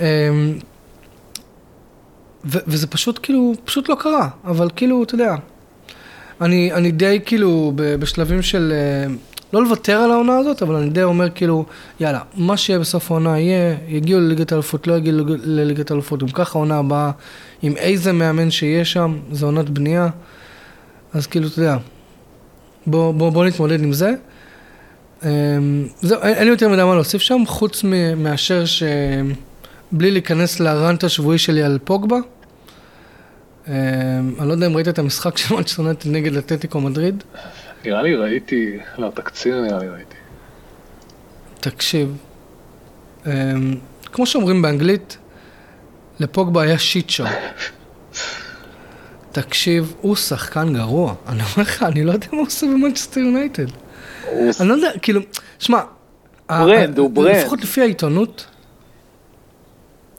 [SPEAKER 1] אמ, וזה פשוט כאילו, פשוט לא קרה, אבל כאילו, אתה יודע, אני, אני די כאילו בשלבים של אה, לא לוותר על העונה הזאת, אבל אני די אומר כאילו, יאללה, מה שיהיה בסוף העונה יהיה, יגיעו לליגת האלופות, לא יגיעו לליגת האלופות, גם ככה העונה הבאה, עם איזה מאמן שיהיה שם, זה עונת בנייה, אז כאילו, אתה יודע, בוא, בוא, בוא נתמודד עם זה. אמ, זהו, אין לי יותר מדי מה להוסיף שם, חוץ מאשר ש... בלי להיכנס לרנט השבועי שלי על פוגבה. אמ, אני לא יודע אם ראית את המשחק של מנצ'סטר נגד אתלטיקו מדריד.
[SPEAKER 2] נראה לי ראיתי, לא, תקציר נראה לי ראיתי.
[SPEAKER 1] תקשיב, אמ, כמו שאומרים באנגלית, לפוגבה היה shit show. תקשיב, הוא שחקן גרוע. אני אומר לך, אני לא יודע מה הוא עושה במנצ'סטר יונייטד. אני לא יודע, כאילו, שמע,
[SPEAKER 2] brand, הוא brand.
[SPEAKER 1] לפחות לפי העיתונות,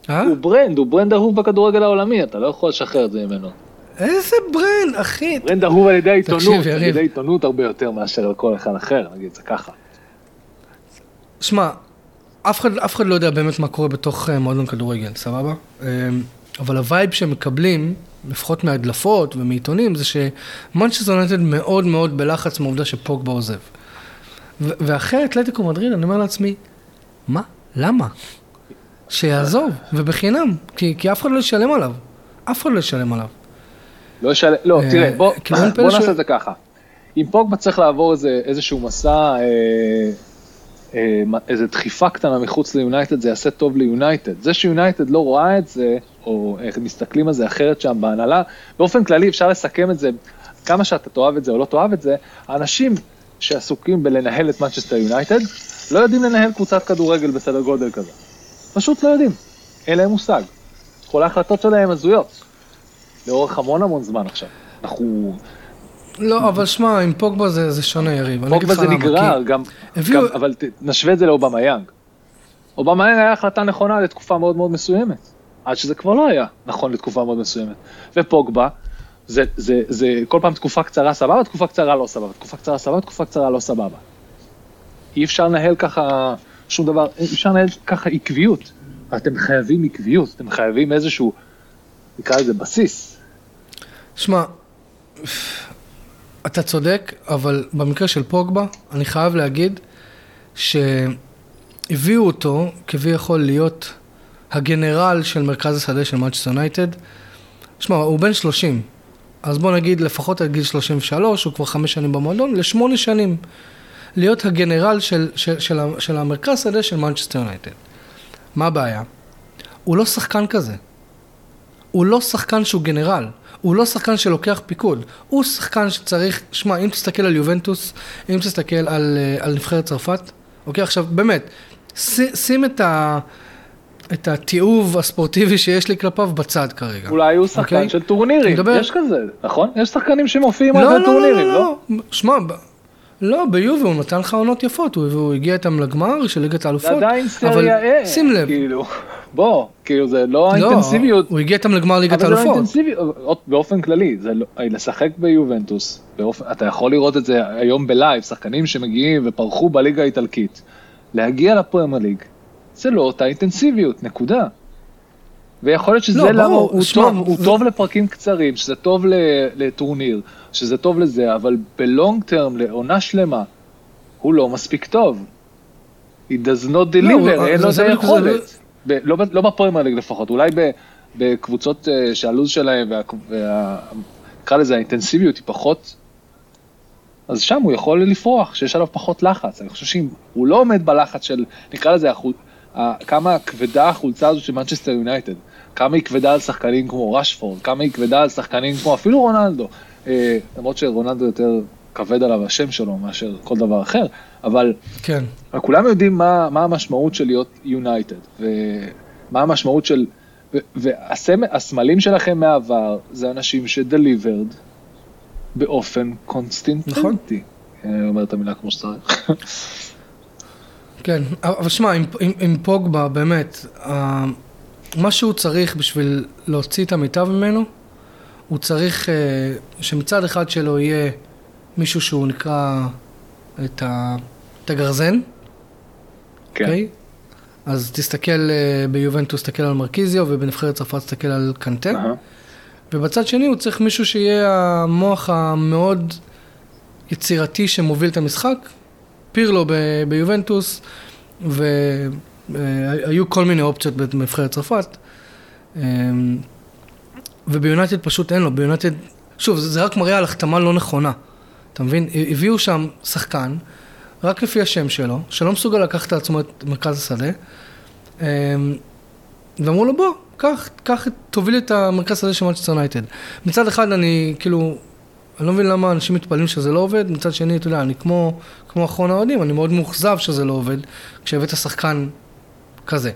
[SPEAKER 2] אה? הוא brand, הוא brand אהוב בכדורגל העולמי, אתה לא יכול לשחרר את זה ממנו.
[SPEAKER 1] איזה brand, אחי?
[SPEAKER 2] brand אהוב על ידי העיתונות, על ידי עיתונות הרבה יותר מאשר על כל אחד אחר, נגיד זה ככה.
[SPEAKER 1] שמע, אף אחד, אף אחד לא יודע באמת מה קורה בתוך אה, מועדון כדורגל, סבבה? אמ, אבל ה vibe שהם מקבלים, לפחות מהדלפות ומעיתונים, זה שמנצ'סטר יונטד מאוד מאוד בלחץ מהעובדה שפוגבה עוזב. ואחרי אתלטיקו מדריד, אני אומר לעצמי, מה? למה? שיעזוב, ובחינם, כי, כי אף אחד לא ישלם עליו. אף אחד לא ישלם עליו.
[SPEAKER 2] לא ישלם, לא, אה, תראה, בוא, כאילו בוא נעשה ש... את זה ככה. אם פוגבה צריך לעבור איזה, איזשהו מסע, אה, אה, איזה דחיפה קטנה מחוץ ליונייטד, זה יעשה טוב ליונייטד. זה שיונייטד לא רואה את זה, או איך מסתכלים על זה אחרת שם בהנהלה, באופן כללי אפשר לסכם את זה, כמה שאתה תאהב את זה או לא תאהב את זה, האנשים שעסוקים בלנהל את מנצ'סטר יונייטד, לא יודעים לנהל קבוצת כדורגל בסדר גודל כזה. פשוט לא יודעים, אין להם מושג. כל ההחלטות שלהם הזויות. לאורך המון המון זמן עכשיו. אנחנו...
[SPEAKER 1] לא, אבל שמע, עם פוגבה זה, זה שונה, יריב.
[SPEAKER 2] פוגבה זה נגרר, כי... גם, הביאו... גם, אבל נשווה את זה לאובמה יאנג. אובמה יאנג היה החלטה נכונה לתקופה מאוד מאוד מסוימת. עד שזה כבר לא היה נכון לתקופה מאוד מסוימת. ופוגבה, זה, זה, זה כל פעם תקופה קצרה סבבה, תקופה קצרה לא סבבה, תקופה קצרה סבבה, תקופה קצרה לא סבבה. אי אפשר לנהל ככה שום דבר, אפשר לנהל ככה עקביות. אתם חייבים עקביות, אתם חייבים איזשהו, נקרא לזה בסיס.
[SPEAKER 1] שמע, אתה צודק, אבל במקרה של פוגבה, אני חייב להגיד שהביאו אותו כביכול להיות הגנרל של מרכז השדה של מאצ'סטר יונייטד. שמע, הוא בן 30, אז בוא נגיד לפחות עד גיל 33, הוא כבר חמש שנים במועדון, לשמונה שנים. להיות הגנרל של, של, של, של המרכז שדה של מנצ'סטר יונייטד. מה הבעיה? הוא לא שחקן כזה. הוא לא שחקן שהוא גנרל. הוא לא שחקן שלוקח פיקוד. הוא שחקן שצריך, שמע, אם תסתכל על יובנטוס, אם תסתכל על, אה, על נבחרת צרפת, אוקיי, עכשיו, באמת, שים את ה... את התיעוב הספורטיבי שיש לי כלפיו בצד כרגע.
[SPEAKER 2] אולי הוא שחקן okay? אוקיי? של טורנירים, מדבר... יש כזה, נכון? יש שחקנים שמופיעים לא, על לא, טורנירים, לא? לא, לא, לא.
[SPEAKER 1] שמע, לא, ביובי הוא נתן לך עונות יפות, הוא, הוא הגיע איתם לגמר של ליגת האלופות. זה
[SPEAKER 2] עדיין סריה A, שים לב. כאילו, בוא, כאילו זה לא, לא האינטנסיביות.
[SPEAKER 1] הוא הגיע איתם לגמר ליגת האלופות. אבל זה לא
[SPEAKER 2] האינטנסיביות, באופן כללי, זה לא, לשחק ביובנטוס, באופן, אתה יכול לראות את זה היום בלייב, שחקנים שמגיעים ופרחו בליגה האיטלקית, להגיע לפרמייר ליג, זה לא אותה אינטנסיביות, נקודה. ויכול להיות שזה לא, למה הוא, שמה, טוב, הוא טוב לפרקים קצרים, שזה טוב לטורניר, שזה טוב לזה, אבל בלונג טרם, לעונה שלמה, הוא לא מספיק טוב. He does not deliver, לא, אין לו את היכולת. ב, לא, לא בפרמייר ליג לפחות, אולי ב, בקבוצות uh, שהלו"ז שלהם, נקרא לזה האינטנסיביות היא פחות, אז שם הוא יכול לפרוח, שיש עליו פחות לחץ. אני חושב שאם הוא לא עומד בלחץ של, נקרא לזה, החול, כמה כבדה החולצה הזו של מנצ'סטר יונייטד, כמה היא כבדה על שחקנים כמו רשפורד, כמה היא כבדה על שחקנים כמו אפילו רונלדו, למרות שרונלדו יותר כבד עליו השם שלו מאשר כל דבר אחר, אבל
[SPEAKER 1] כן.
[SPEAKER 2] כולם יודעים מה, מה המשמעות של להיות יונייטד, ומה המשמעות של, והסמלים שלכם מהעבר זה אנשים ש delivered באופן קונסיסטנטי. נכון. אני אומר את המילה כמו שצריך.
[SPEAKER 1] כן, אבל שמע, עם, עם, עם פוגבה, באמת, מה שהוא צריך בשביל להוציא את המיטב ממנו, הוא צריך uh, שמצד אחד שלו יהיה מישהו שהוא נקרא את, ה, את הגרזן.
[SPEAKER 2] כן. Okay? אוקיי?
[SPEAKER 1] אז תסתכל uh, ביובנטוס, תסתכל על מרקיזיו, ובנבחרת צרפת תסתכל על קנטה. Uh-huh. ובצד שני הוא צריך מישהו שיהיה המוח המאוד יצירתי שמוביל את המשחק. פירלו ב- ביובנטוס, והיו כל מיני אופציות בנבחרת צרפת. וביונייטד פשוט אין לו, ביונייטד, שוב, זה רק מראה על החתמה לא נכונה. אתה מבין? הביאו שם שחקן, רק לפי השם שלו, שלא מסוגל לקחת לעצמו את מרכז השדה, אמ, ואמרו לו בוא, קח, קח, תוביל את המרכז השדה של מנצ'סטר יונייטד. מצד אחד אני, כאילו, אני לא מבין למה אנשים מתפלאים שזה לא עובד, מצד שני, אתה יודע, אני כמו, כמו אחרון האוהדים, אני מאוד מאוכזב שזה לא עובד, כשהבאת שחקן כזה.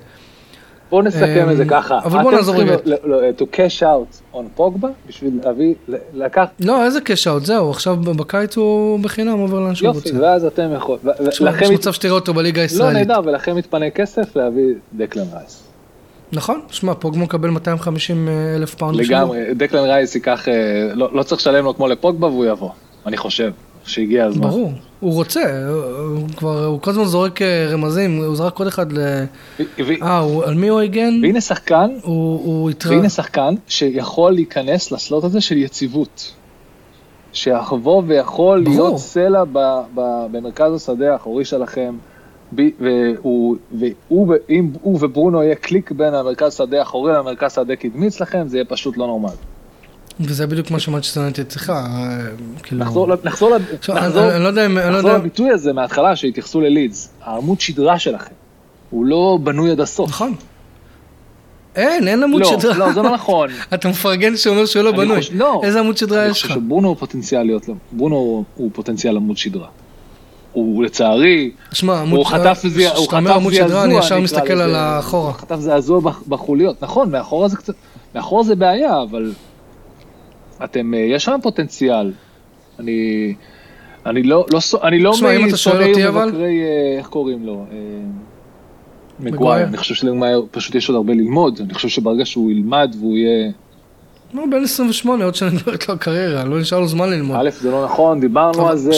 [SPEAKER 2] בואו נסכם את זה אמ, ככה.
[SPEAKER 1] אבל בואו נעזור רגע.
[SPEAKER 2] אתם צריכים to cash out on פוגבה בשביל להביא, לקחת...
[SPEAKER 1] לא, איזה cash out, זהו, עכשיו בקיץ הוא בחינם עובר לאן שהוא רוצה.
[SPEAKER 2] יופי, ואז אתם יכולים...
[SPEAKER 1] יש מצב שתראה אותו בליגה
[SPEAKER 2] לא,
[SPEAKER 1] הישראלית.
[SPEAKER 2] לא, נהדר, ולכם מתפנה כסף להביא דקלן רייס.
[SPEAKER 1] נכון, שמע, פוגבה מקבל 250 אלף פאונד.
[SPEAKER 2] לגמרי, דקלן רייס ייקח, אה, לא, לא צריך לשלם לו כמו לפוגבה והוא יבוא, אני חושב. שהגיע הזמן.
[SPEAKER 1] ברור, הוא רוצה, הוא כבר, הוא כל הזמן זורק אה, רמזים, הוא זרק עוד אחד ל... אה, על מי הוא הגן?
[SPEAKER 2] והנה שחקן,
[SPEAKER 1] הוא, הוא
[SPEAKER 2] יתרא... והנה שחקן שיכול להיכנס לסלוט הזה של יציבות. שיבוא ויכול ברור. להיות סלע ב, ב, במרכז השדה האחורי שלכם. והוא, והוא, אם הוא וברונו יהיה קליק בין המרכז שדה האחורי למרכז שדה קדמי אצלכם, זה יהיה פשוט לא נורמלי.
[SPEAKER 1] וזה בדיוק מה שמנצ'סטר יונייטד צריכה,
[SPEAKER 2] כאילו... נחזור, נחזור, נחזור,
[SPEAKER 1] לא
[SPEAKER 2] נחזור
[SPEAKER 1] לא
[SPEAKER 2] לביטוי הזה מההתחלה שהתייחסו ללידס, העמוד שדרה שלכם, הוא לא בנוי עד הסוף.
[SPEAKER 1] נכון. אין, אין עמוד
[SPEAKER 2] לא,
[SPEAKER 1] שדרה.
[SPEAKER 2] לא, זה לא נכון.
[SPEAKER 1] אתה מפרגן שאומר שהוא לא בנוי.
[SPEAKER 2] לא.
[SPEAKER 1] איזה עמוד שדרה יש לך?
[SPEAKER 2] אני חושב שברונו הוא פוטנציאל להיות, ברונו הוא פוטנציאל עמוד שדרה. הוא לצערי,
[SPEAKER 1] שמע, הוא חטף זעזוע, אומר עמוד שדרה, אני ישר מסתכל על האחורה.
[SPEAKER 2] חטף זעזוע בחוליות, נכון, מאחורה זה קצת, מאחורה זה בעיה, אבל אתם, אה, יש שם פוטנציאל. אני, אני לא, לא, אני לא
[SPEAKER 1] משונאי ומבקרי,
[SPEAKER 2] אה, איך קוראים לו? אה, מגווייר. אני חושב שלמגווייר פשוט יש עוד הרבה ללמוד, אני חושב שברגע שהוא ילמד והוא יהיה...
[SPEAKER 1] לא, בן 28, עוד שנה נגמרת לו הקריירה, לא נשאר לו זמן ללמוד.
[SPEAKER 2] א', זה לא נכון, דיברנו על זה,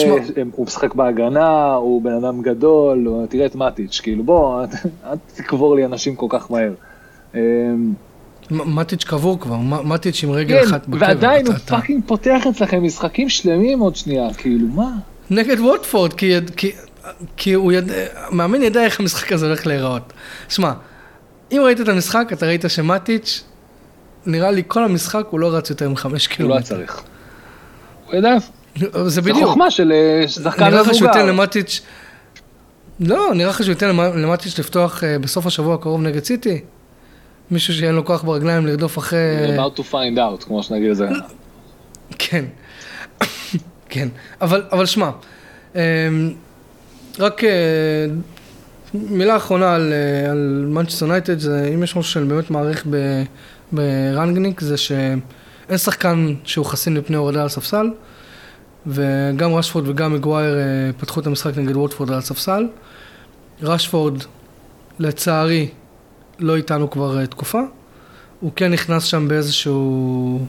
[SPEAKER 2] הוא משחק בהגנה, הוא בן אדם גדול, תראה את מטיץ', כאילו בוא, אל תקבור לי אנשים כל כך מהר.
[SPEAKER 1] מטיץ' קבור כבר, מטיץ' עם רגל כן, אחת
[SPEAKER 2] בקבר. ועדיין הוא fucking פותח אצלכם משחקים שלמים עוד שנייה, כאילו, מה?
[SPEAKER 1] נגד ווטפורד, כי, כי, כי הוא ידע, מאמן ידע איך המשחק הזה הולך להיראות. שמע, אם ראית את המשחק, אתה ראית שמטיץ', נראה לי כל המשחק הוא לא רץ יותר מחמש קילומטר.
[SPEAKER 2] הוא לא צריך. הוא ידע.
[SPEAKER 1] זה בדיוק.
[SPEAKER 2] זה חוכמה של אה, שחקן מבוגר.
[SPEAKER 1] נראה לך שהוא ייתן למטיץ', לא, נראה לך שהוא ייתן למטיץ' לפתוח אה, בסוף השבוע הקרוב נגד סיטי? מישהו שאין לו כוח ברגליים לרדוף אחרי...
[SPEAKER 2] about to find out, כמו שנגיד את זה.
[SPEAKER 1] כן, כן, אבל, אבל שמע, אמ, רק אה, מילה אחרונה על, אה, על מנצ'סטר יונייטד, זה אם יש משהו שאני באמת מעריך ברנגניק, זה שאין שחקן שהוא חסין מפני הורדה על ספסל, וגם רשפורד וגם מגווייר אה, פתחו את המשחק נגד ווטפורד על הספסל. רשפורד, לצערי, לא איתנו כבר uh, תקופה. הוא כן נכנס שם באיזשהו,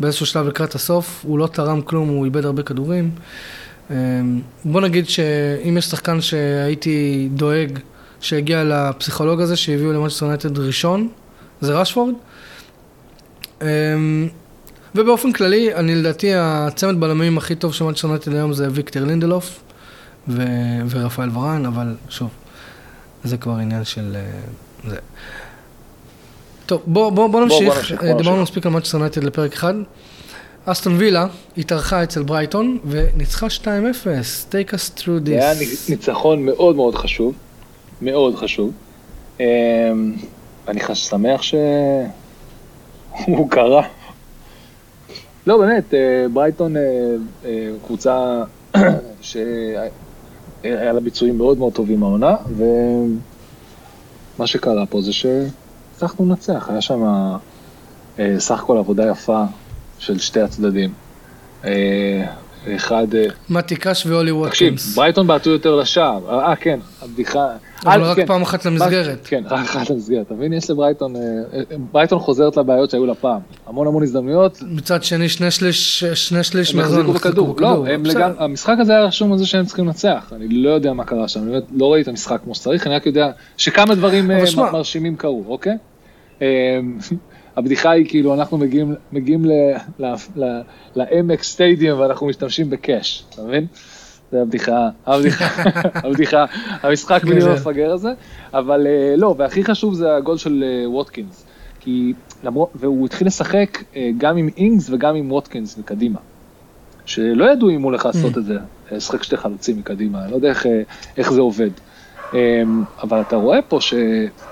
[SPEAKER 1] באיזשהו שלב לקראת הסוף, הוא לא תרם כלום, הוא איבד הרבה כדורים. Um, בוא נגיד שאם יש שחקן שהייתי דואג שהגיע לפסיכולוג הזה, שהביאו למנצ'סטר יונייטד ראשון, זה רשפורד. Um, ובאופן כללי, אני לדעתי הצמד בלמים הכי טוב של מנצ'סטר יונייטד היום זה ויקטר לינדלוף ו- ורפאל ורן, אבל שוב, זה כבר עניין של... זה. טוב, בוא, בוא, בוא נמשיך, נמשיך, דיברנו מספיק על מאצ'סטר יונייטד לפרק אחד. אסטון וילה התארחה אצל ברייטון וניצחה 2-0, take us through
[SPEAKER 2] זה היה
[SPEAKER 1] this.
[SPEAKER 2] ניצחון מאוד מאוד חשוב, מאוד חשוב. אמ, אני שמח שהוא קרה. לא, באמת, אה, ברייטון אה, אה, קבוצה שהיה לה ביצועים מאוד מאוד טובים העונה, ומה שקרה פה זה שהצלחנו לנצח, היה שם אה, סך הכל עבודה יפה של שתי הצדדים. אה, אחד, אה,
[SPEAKER 1] מתי קאש ואולי
[SPEAKER 2] תקשיב,
[SPEAKER 1] ווטקינס.
[SPEAKER 2] ברייטון בעטו יותר לשער, אה כן, הבדיחה,
[SPEAKER 1] אבל רק
[SPEAKER 2] כן,
[SPEAKER 1] פעם אחת למסגרת.
[SPEAKER 2] כן, רק אחת למסגרת, אתה מבין? יש לברייטון, אה, אה, ברייטון חוזרת לבעיות שהיו לה פעם, המון המון הזדמנויות,
[SPEAKER 1] מצד שני, שני שליש, שני שליש
[SPEAKER 2] הם
[SPEAKER 1] מהזמן
[SPEAKER 2] החזיקו בכדור, לא, הם. לגמרי, המשחק הזה היה רשום על זה שהם צריכים לנצח, אני לא יודע מה קרה שם, אני באמת לא ראיתי את המשחק כמו שצריך, אני רק יודע שכמה דברים אה, מרשימים קרו, אוקיי? אה, הבדיחה היא כאילו אנחנו מגיעים, לעמק סטדיום ואנחנו משתמשים בקאש, אתה מבין? זה הבדיחה, הבדיחה, הבדיחה, המשחק בדיוק
[SPEAKER 1] גדול.
[SPEAKER 2] המפגר הזה, אבל אה, לא, והכי חשוב זה הגול של אה, ווטקינס, כי למרות, והוא התחיל לשחק אה, גם עם אינגס וגם עם ווטקינס מקדימה, שלא ידעו אם הוא הולך לעשות את זה, לשחק שתי חלוצים מקדימה, אני לא יודע איך, איך זה עובד. אה, אבל אתה רואה פה ש...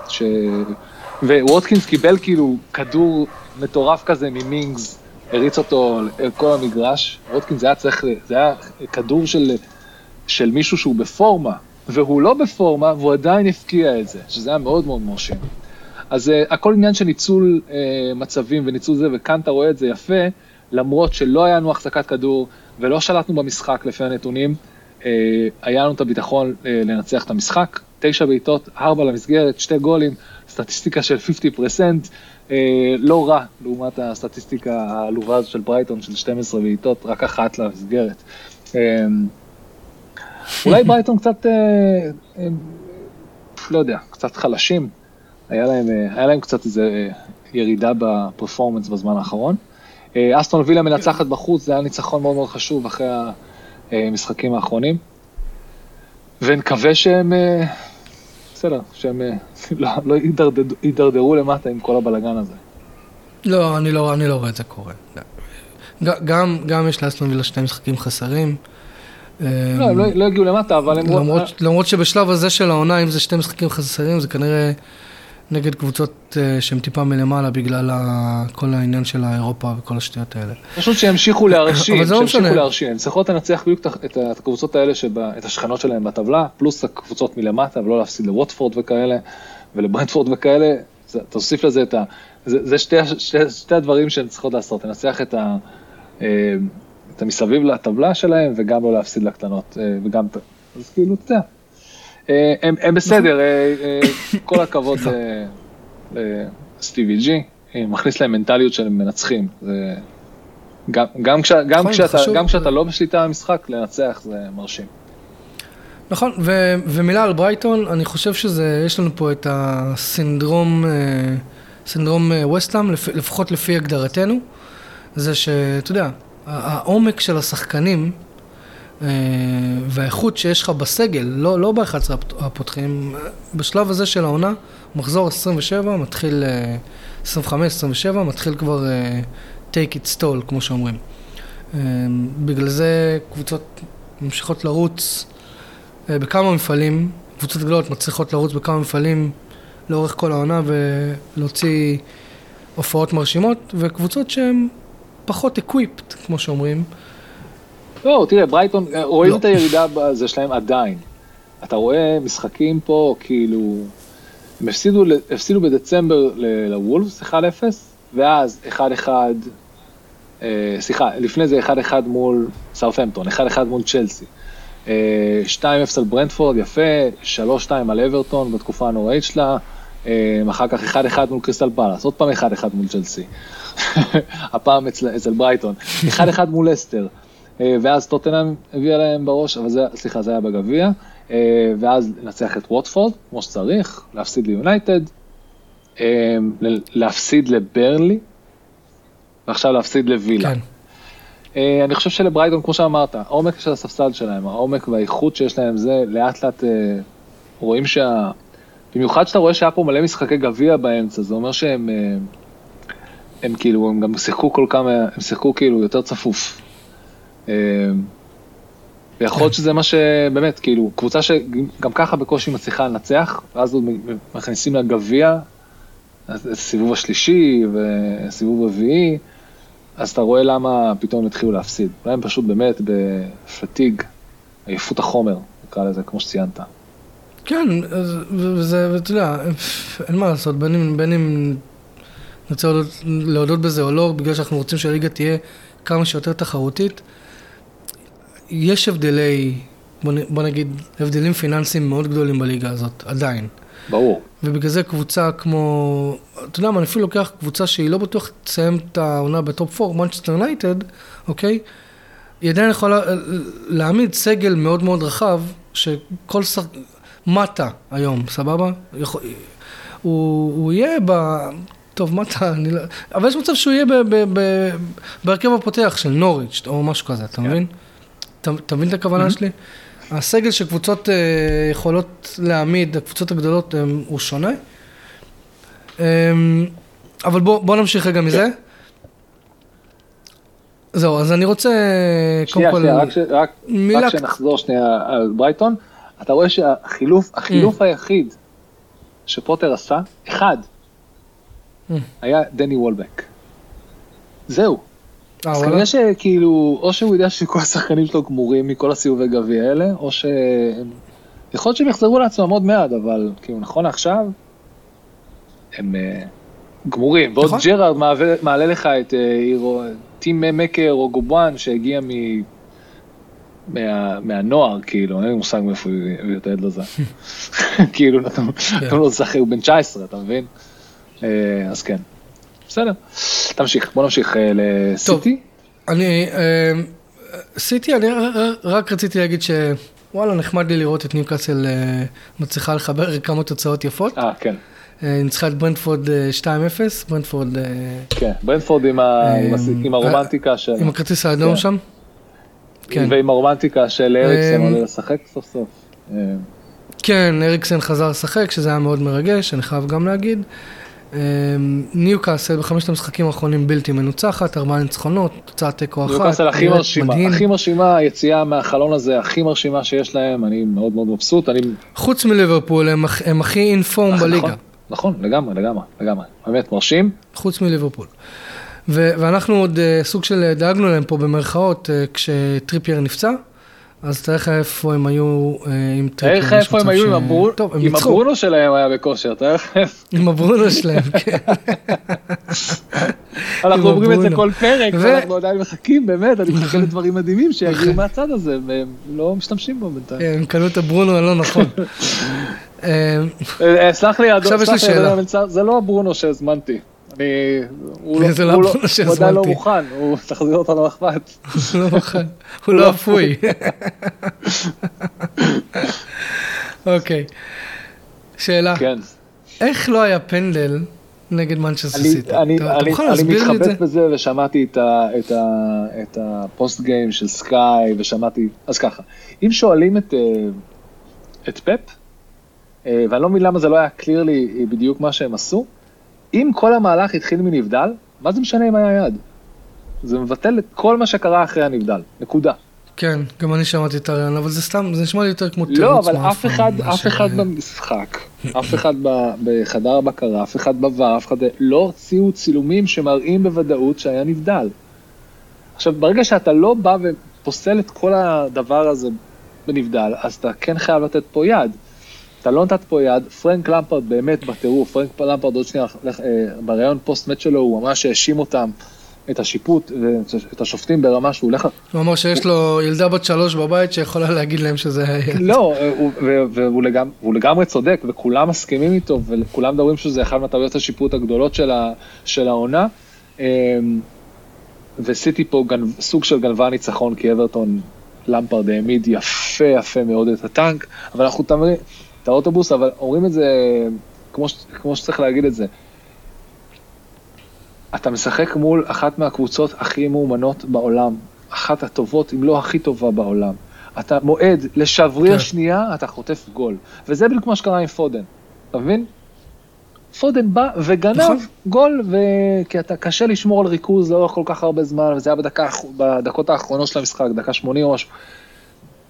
[SPEAKER 2] ש... וווטקינס קיבל כאילו כדור מטורף כזה ממינגס, הריץ אותו לכל המגרש, ווטקינס זה היה צריך, זה היה כדור של, של מישהו שהוא בפורמה, והוא לא בפורמה והוא עדיין הפקיע את זה, שזה היה מאוד מאוד מרשים. אז uh, הכל עניין של ניצול uh, מצבים וניצול זה, וכאן אתה רואה את זה יפה, למרות שלא היה לנו החזקת כדור ולא שלטנו במשחק לפי הנתונים, uh, היה לנו את הביטחון uh, לנצח את המשחק, תשע בעיטות, ארבע למסגרת, שתי גולים, סטטיסטיקה של 50%, uh, לא רע לעומת הסטטיסטיקה העלובה הזו של ברייטון של 12 בעיטות, רק אחת למסגרת. Uh, אולי ברייטון קצת, אה, אה, לא יודע, קצת חלשים, היה להם, אה, היה להם קצת איזה אה, ירידה בפרפורמנס בזמן האחרון. אה, אסטון וילה מנצחת בחוץ, זה היה ניצחון מאוד מאוד חשוב אחרי המשחקים האחרונים. ונקווה שהם, אה, בסדר, שהם אה, לא, לא יידרדרו- יידרדרו למטה עם כל הבלגן הזה.
[SPEAKER 1] לא, אני לא, אני לא רואה את זה קורה. ג- גם, גם יש לאסטון וילה שני משחקים חסרים.
[SPEAKER 2] לא, הם לא, לא הגיעו למטה, אבל הם...
[SPEAKER 1] למרות, למרות שבשלב הזה של העונה, אם זה שתי משחקים חסרים, זה כנראה נגד קבוצות אה, שהן טיפה מלמעלה בגלל כל העניין של האירופה וכל השטויות האלה.
[SPEAKER 2] פשוט שימשיכו להרשים,
[SPEAKER 1] לא
[SPEAKER 2] שימשיכו. להרשים, הם צריכות לנצח בדיוק את- הקבוצות האלה, שבה- את השכנות שלהם בטבלה, פלוס הקבוצות מלמטה, ולא להפסיד לווטפורד וכאלה, ולברנדפורד וכאלה, זה- תוסיף לזה את ה... זה, זה שתי, שתי, שתי הדברים שהן צריכות לעשות, לנצח את, ה, אה, את המסביב לטבלה שלהם, וגם לא להפסיד לקטנות, אה, וגם, אז כאילו, אתה יודע, הם, הם בסדר, אה, אה, כל הכבוד לסטיבי ג'י, אה, מכניס להם מנטליות של מנצחים, זה... גם, גם, כש, גם, כשאתה. גם כשאתה לא בשליטה במשחק, לנצח זה מרשים.
[SPEAKER 1] נכון, ו, ומילה על ברייטון, אני חושב שזה, יש לנו פה את הסינדרום, אה, סינדרום אה, וסטהאם, לפ, לפחות לפי הגדרתנו, זה שאתה יודע, העומק של השחקנים אה, והאיכות שיש לך בסגל, לא, לא ב-11 הפותחים, בשלב הזה של העונה, מחזור 27, מתחיל, אה, 25-27, מתחיל כבר אה, take it stall, כמו שאומרים. אה, בגלל זה קבוצות ממשיכות לרוץ אה, בכמה מפעלים, קבוצות גדולות מצליחות לרוץ בכמה מפעלים לאורך כל העונה ולהוציא הופעות מרשימות, וקבוצות שהן פחות equipped, כמו שאומרים.
[SPEAKER 2] לא, תראה, ברייטון, אה, רואים
[SPEAKER 1] לא.
[SPEAKER 2] את הירידה בזה שלהם עדיין. אתה רואה משחקים פה, כאילו, הם הפסידו, הפסידו בדצמבר לוולפס 1-0, ואז 1-1, אה, סליחה, לפני זה 1-1 מול סאות'המפטון, 1-1 מול צ'לסי. אה, 2-0 על ברנטפורד, יפה, 3-2 על אברטון בתקופה הנוראית שלה, אה, אחר כך 1-1 מול קריסטל פלאס, עוד פעם 1-1 מול צ'לסי, הפעם אצל, אצל ברייטון, 1-1 מול לסטר, אה, ואז טוטנאם הביאה להם בראש, אבל זה, סליחה, זה היה בגביע, אה, ואז לנצח את ווטפורד, כמו שצריך, להפסיד ליונייטד, אה, להפסיד לברנלי, ועכשיו להפסיד לווילה.
[SPEAKER 1] כן.
[SPEAKER 2] אה, אני חושב שלברייטון, כמו שאמרת, העומק של הספסל שלהם, העומק והאיכות שיש להם, זה לאט לאט אה, רואים שה... במיוחד שאתה רואה שהיה פה מלא משחקי גביע באמצע, זה אומר שהם... אה, הם כאילו, הם גם שיחקו כל כמה, הם שיחקו כאילו יותר צפוף. אה, ויכול להיות שזה מה שבאמת, כאילו, קבוצה שגם ככה בקושי מצליחה לנצח, ואז עוד מכניסים לה גביע, סיבוב השלישי וסיבוב רביעי, אז אתה רואה למה פתאום התחילו להפסיד. אולי הם פשוט באמת בפתיג, עייפות החומר, נקרא לזה, כמו שציינת.
[SPEAKER 1] כן, וזה, ואתה יודע, אין מה לעשות, בין אם, בין אם נרצה להודות, להודות בזה או לא, בגלל שאנחנו רוצים שהליגה תהיה כמה שיותר תחרותית. יש הבדלי, בוא, בוא נגיד, הבדלים פיננסיים מאוד גדולים בליגה הזאת, עדיין.
[SPEAKER 2] ברור.
[SPEAKER 1] ובגלל זה קבוצה כמו, אתה יודע מה, אני אפילו לוקח קבוצה שהיא לא בטוח תסיים את העונה בטופ 4, מנצ'סטר יונייטד, אוקיי? היא עדיין יכולה להעמיד סגל מאוד מאוד רחב, שכל שחק... מטה היום, סבבה? יכול... הוא, הוא יהיה ב... טוב, מטה, אני לא... אבל יש מצב שהוא יהיה בהרכב הפותח של נוריץ' או משהו כזה, אתה כן. מבין? אתה מבין את הכוונה mm-hmm. שלי? הסגל שקבוצות uh, יכולות להעמיד, הקבוצות הגדולות, הוא שונה. Um, אבל בוא, בוא נמשיך רגע מזה. זהו, אז אני רוצה,
[SPEAKER 2] שנייה, קודם כל... שנייה, רק, מילה... רק שנחזור שנייה על ברייטון. אתה רואה שהחילוף החילוף mm. היחיד שפוטר עשה, אחד, mm. היה דני וולבק. זהו. אה, אז כנראה שכאילו, או שהוא יודע שכל השחקנים שלו גמורים מכל הסיבובי גביע האלה, או ש... יכול להיות שהם יחזרו לעצמם עוד מעט, אבל כאילו נכון עכשיו, הם uh, גמורים. ועוד נכון. ג'רארד מעלה לך את uh, טים מקר או גובואן שהגיע מ... מה, מהנוער, כאילו, אין לי מושג מאיפה הוא את הילד הזה. כאילו, כן. לו לשחק, הוא בן 19, אתה מבין? אה, אז כן. בסדר. תמשיך, בוא נמשיך אה, לסיטי.
[SPEAKER 1] אני, אה, סיטי, אני רק רציתי להגיד שוואלה, נחמד לי לראות את ניוקאסל מצליחה לחבר כמה תוצאות יפות.
[SPEAKER 2] אה, כן.
[SPEAKER 1] ניצחה את ברנדפורד 2-0, ברנדפורד...
[SPEAKER 2] כן, ברנדפורד עם הרומנטיקה של...
[SPEAKER 1] עם הכרטיס האדום כן. שם.
[SPEAKER 2] כן. ועם הרומנטיקה של אריקסן עולה לשחק סוף סוף.
[SPEAKER 1] כן, אריקסן חזר לשחק, שזה היה מאוד מרגש, אני חייב גם להגיד. ניוקאסל בחמשת המשחקים האחרונים בלתי מנוצחת, ארבעה ניצחונות, תוצאת תיקו אחת.
[SPEAKER 2] ניוקאסל הכי מרשימה, הכי מרשימה, היציאה מהחלון הזה הכי מרשימה שיש להם, אני מאוד מאוד מבסוט. אני...
[SPEAKER 1] חוץ מליברפול, הם, הם הכי אינפורם נכון, בליגה.
[SPEAKER 2] נכון, לגמרי, לגמרי, לגמרי. באמת, מרשים.
[SPEAKER 1] חוץ מליברפול. ו- ואנחנו עוד uh, סוג של דאגנו להם פה במרכאות uh, כשטריפייר נפצע. אז תאר לך איפה הם היו uh, עם
[SPEAKER 2] טריפייר. תאר לך איפה הם היו עם הברונו, טוב, עם הברונו שלהם היה בכושר, תאר לך.
[SPEAKER 1] עם הברונו שלהם, כן.
[SPEAKER 2] אנחנו אומרים את זה כל פרק, ואנחנו עדיין מחכים, באמת, אני מחכה לדברים מדהימים שיגיעו מהצד הזה, והם לא משתמשים בו בינתיים.
[SPEAKER 1] כן, הם קנו את הברונו הלא נכון.
[SPEAKER 2] סלח לי, עכשיו יש לי שאלה. זה לא הברונו שהזמנתי. אני... הוא לא, לא, לא- עדיין לא מוכן, הוא תחזיר אותו אכפת.
[SPEAKER 1] הוא לא מוכן, הוא לא אפוי. אוקיי, שאלה. כן. איך לא היה פנדל נגד מנצ'סטר סיטי?
[SPEAKER 2] אני מתחבט בזה ושמעתי את ה post game של סקאי ושמעתי, אז ככה, אם שואלים את אה, פפ, אה, ואני לא מבין למה זה לא היה clear לי בדיוק מה שהם עשו, אם כל המהלך התחיל מנבדל, מה זה משנה אם היה יד? זה מבטל את כל מה שקרה אחרי הנבדל, נקודה.
[SPEAKER 1] כן, גם אני שמעתי את הרעיון, אבל זה סתם, זה נשמע לי יותר כמו
[SPEAKER 2] תירוץ לא, אבל אף אחד, אף אחד במשחק, אף אחד בחדר הבקרה, אף אחד בVAR, אף אחד לא הוציאו צילומים שמראים בוודאות שהיה נבדל. עכשיו, ברגע שאתה לא בא ופוסל את כל הדבר הזה בנבדל, אז אתה כן חייב לתת פה יד. אתה לא נתת פה יד, פרנק למפרד באמת בטירוף, פרנק למפרד עוד שנייה, אה, בריאיון פוסט מת שלו הוא ממש האשים אותם, את השיפוט, את השופטים ברמה שהוא הולך...
[SPEAKER 1] הוא אמר שיש לו ילדה בת שלוש בבית שיכולה להגיד להם שזה היה ילד.
[SPEAKER 2] לא, והוא לגמרי, צודק, וכולם מסכימים איתו, וכולם מדברים שזה אחד מהטעויות השיפוט הגדולות של העונה. וסיטי פה סוג של גנבה ניצחון, כי אברטון למפרד העמיד יפה יפה מאוד את הטנק, אבל אנחנו תמיד... את האוטובוס, אבל אומרים את זה כמו, כמו שצריך להגיד את זה. אתה משחק מול אחת מהקבוצות הכי מאומנות בעולם, אחת הטובות, אם לא הכי טובה בעולם. אתה מועד לשבריר כן. שנייה, אתה חוטף גול. וזה בדיוק מה שקרה עם פודן, אתה מבין? פודן בא וגנב
[SPEAKER 1] נכון.
[SPEAKER 2] גול, ו... כי אתה קשה לשמור על ריכוז לאורך כל כך הרבה זמן, וזה היה בדקה, בדקות האחרונות של המשחק, דקה 80 או משהו.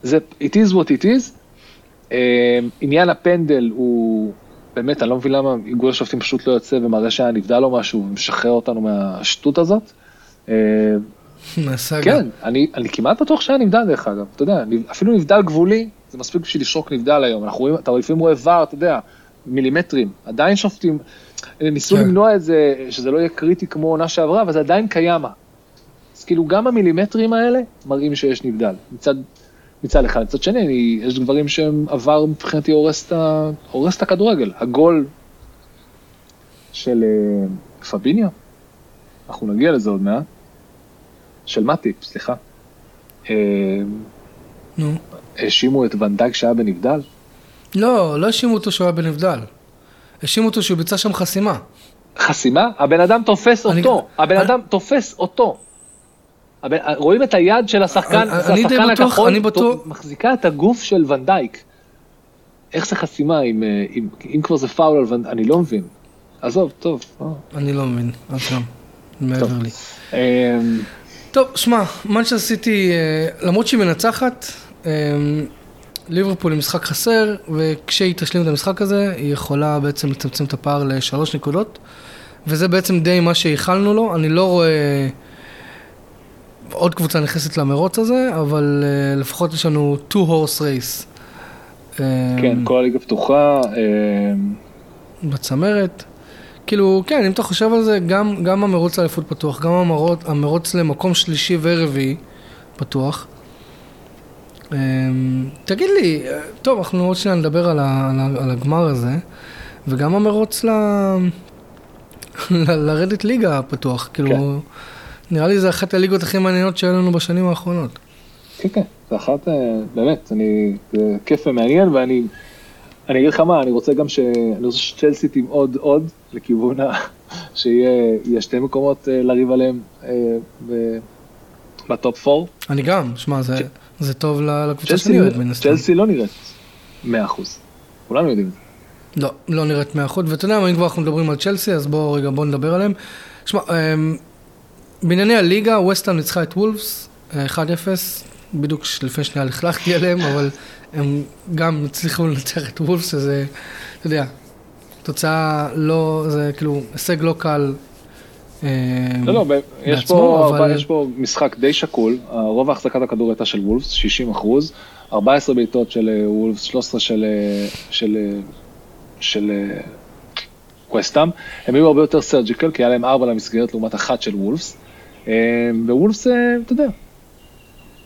[SPEAKER 2] זה, it is what it is. אה, עניין הפנדל הוא, באמת, אני לא מבין למה איגוד השופטים פשוט לא יוצא ומראה שהיה נבדל לו משהו ומשחרר אותנו מהשטות הזאת. אה,
[SPEAKER 1] מהסאגה.
[SPEAKER 2] כן, אני, אני כמעט בטוח שהיה נבדל דרך אגב, אתה יודע, אפילו נבדל גבולי, זה מספיק בשביל לשרוק נבדל היום, אנחנו רואים, אתה לפעמים רואה ור, אתה יודע, מילימטרים, עדיין שופטים, ניסו
[SPEAKER 1] כן.
[SPEAKER 2] למנוע את זה, שזה לא יהיה קריטי כמו עונה שעברה, אבל זה עדיין קיים. אז כאילו גם המילימטרים האלה מראים שיש נבדל, מצד, מצד אחד, מצד שני, אני, יש דברים שהם עבר מבחינתי הורס את ה- הורס את הכדורגל, הגול של אה, פביניו, אנחנו נגיע לזה עוד מעט, של מטיפ, סליחה. אה,
[SPEAKER 1] נו.
[SPEAKER 2] האשימו את ונדייק שהיה בנבדל?
[SPEAKER 1] לא, לא האשימו אותו שהוא היה בנבדל. האשימו אותו שהוא ביצע שם חסימה.
[SPEAKER 2] חסימה? הבן אדם תופס
[SPEAKER 1] אני-
[SPEAKER 2] אותו, הבן
[SPEAKER 1] אני-
[SPEAKER 2] אדם תופס אותו. הבן, רואים את היד של השחקן,
[SPEAKER 1] אני- די
[SPEAKER 2] השחקן
[SPEAKER 1] בטוח,
[SPEAKER 2] הכחול,
[SPEAKER 1] אני בטוח-
[SPEAKER 2] מחזיקה את הגוף של ואן דייק. איך זה חסימה אם, אה, אם, אם כבר זה פאול על ואן דייק, אני לא מבין. עזוב, טוב. אה.
[SPEAKER 1] אני לא מבין, אז גם. מעבר. לי.
[SPEAKER 2] אה,
[SPEAKER 1] טוב, שמע, מנצ'סטר סיטי, אה, למרות שהיא מנצחת, אה, ליברפול היא משחק חסר, וכשהיא תשלים את המשחק הזה, היא יכולה בעצם לצמצם את הפער לשלוש נקודות, וזה בעצם די מה שייחלנו לו. אני לא רואה עוד קבוצה נכנסת למרוץ הזה, אבל אה, לפחות יש לנו two horse race. אה,
[SPEAKER 2] כן, כל הליגה פתוחה. אה,
[SPEAKER 1] בצמרת. כאילו, כן, אם אתה חושב על זה, גם, גם המרוץ לאליפות פתוח, גם המרוץ, המרוץ למקום שלישי ורביעי פתוח. אמ, תגיד לי, טוב, אנחנו עוד שניה נדבר על, ה, על, ה, על הגמר הזה, וגם המרוץ ל... ל- לרדת ליגה פתוח, כאילו,
[SPEAKER 2] כן.
[SPEAKER 1] נראה לי זה אחת הליגות הכי מעניינות שהיו לנו בשנים האחרונות.
[SPEAKER 2] כן, כן, זה אחת, אה, באמת, אני, זה כיף ומעניין, ואני, אני אגיד לך מה, אני רוצה גם ש... אני רוצה שצ'לסי תמעוד עוד לכיוון ה... שיהיה יהיה שתי מקומות אה, לריב עליהם אה, ב- בטופ 4.
[SPEAKER 1] אני גם, שמע, זה, זה טוב לקבוצה
[SPEAKER 2] צ'לסי,
[SPEAKER 1] שלי, מן הסתם.
[SPEAKER 2] צ'לסי לא נראית 100%. כולנו יודעים את זה.
[SPEAKER 1] לא, לא נראית 100%, ואתה יודע אם כבר אנחנו מדברים על צ'לסי, אז בואו רגע, בואו נדבר עליהם. שמע, אמ, בענייני הליגה, ווסטהאם ניצחה את וולפס, אה, 1-0, בדיוק לפני שנייה לכלכתי עליהם, אבל הם גם הצליחו לנצח את וולפס, שזה, אתה יודע, תוצאה לא, זה כאילו, הישג לא קל. אמ,
[SPEAKER 2] לא, לא, יש
[SPEAKER 1] בעצמו,
[SPEAKER 2] פה,
[SPEAKER 1] אבל-
[SPEAKER 2] יש פה משחק די שקול, רוב החזקת הכדור הייתה של וולפס, 60 אחוז, 14 בעיטות של אה, וולפס, 13 של, אה, של, אה, של אה, ווסטאם, הם היו הרבה יותר סרג'יקל, כי היה להם 4 למסגרת לעומת אחת של וולפס, אה, ווולפס, אה, אתה יודע,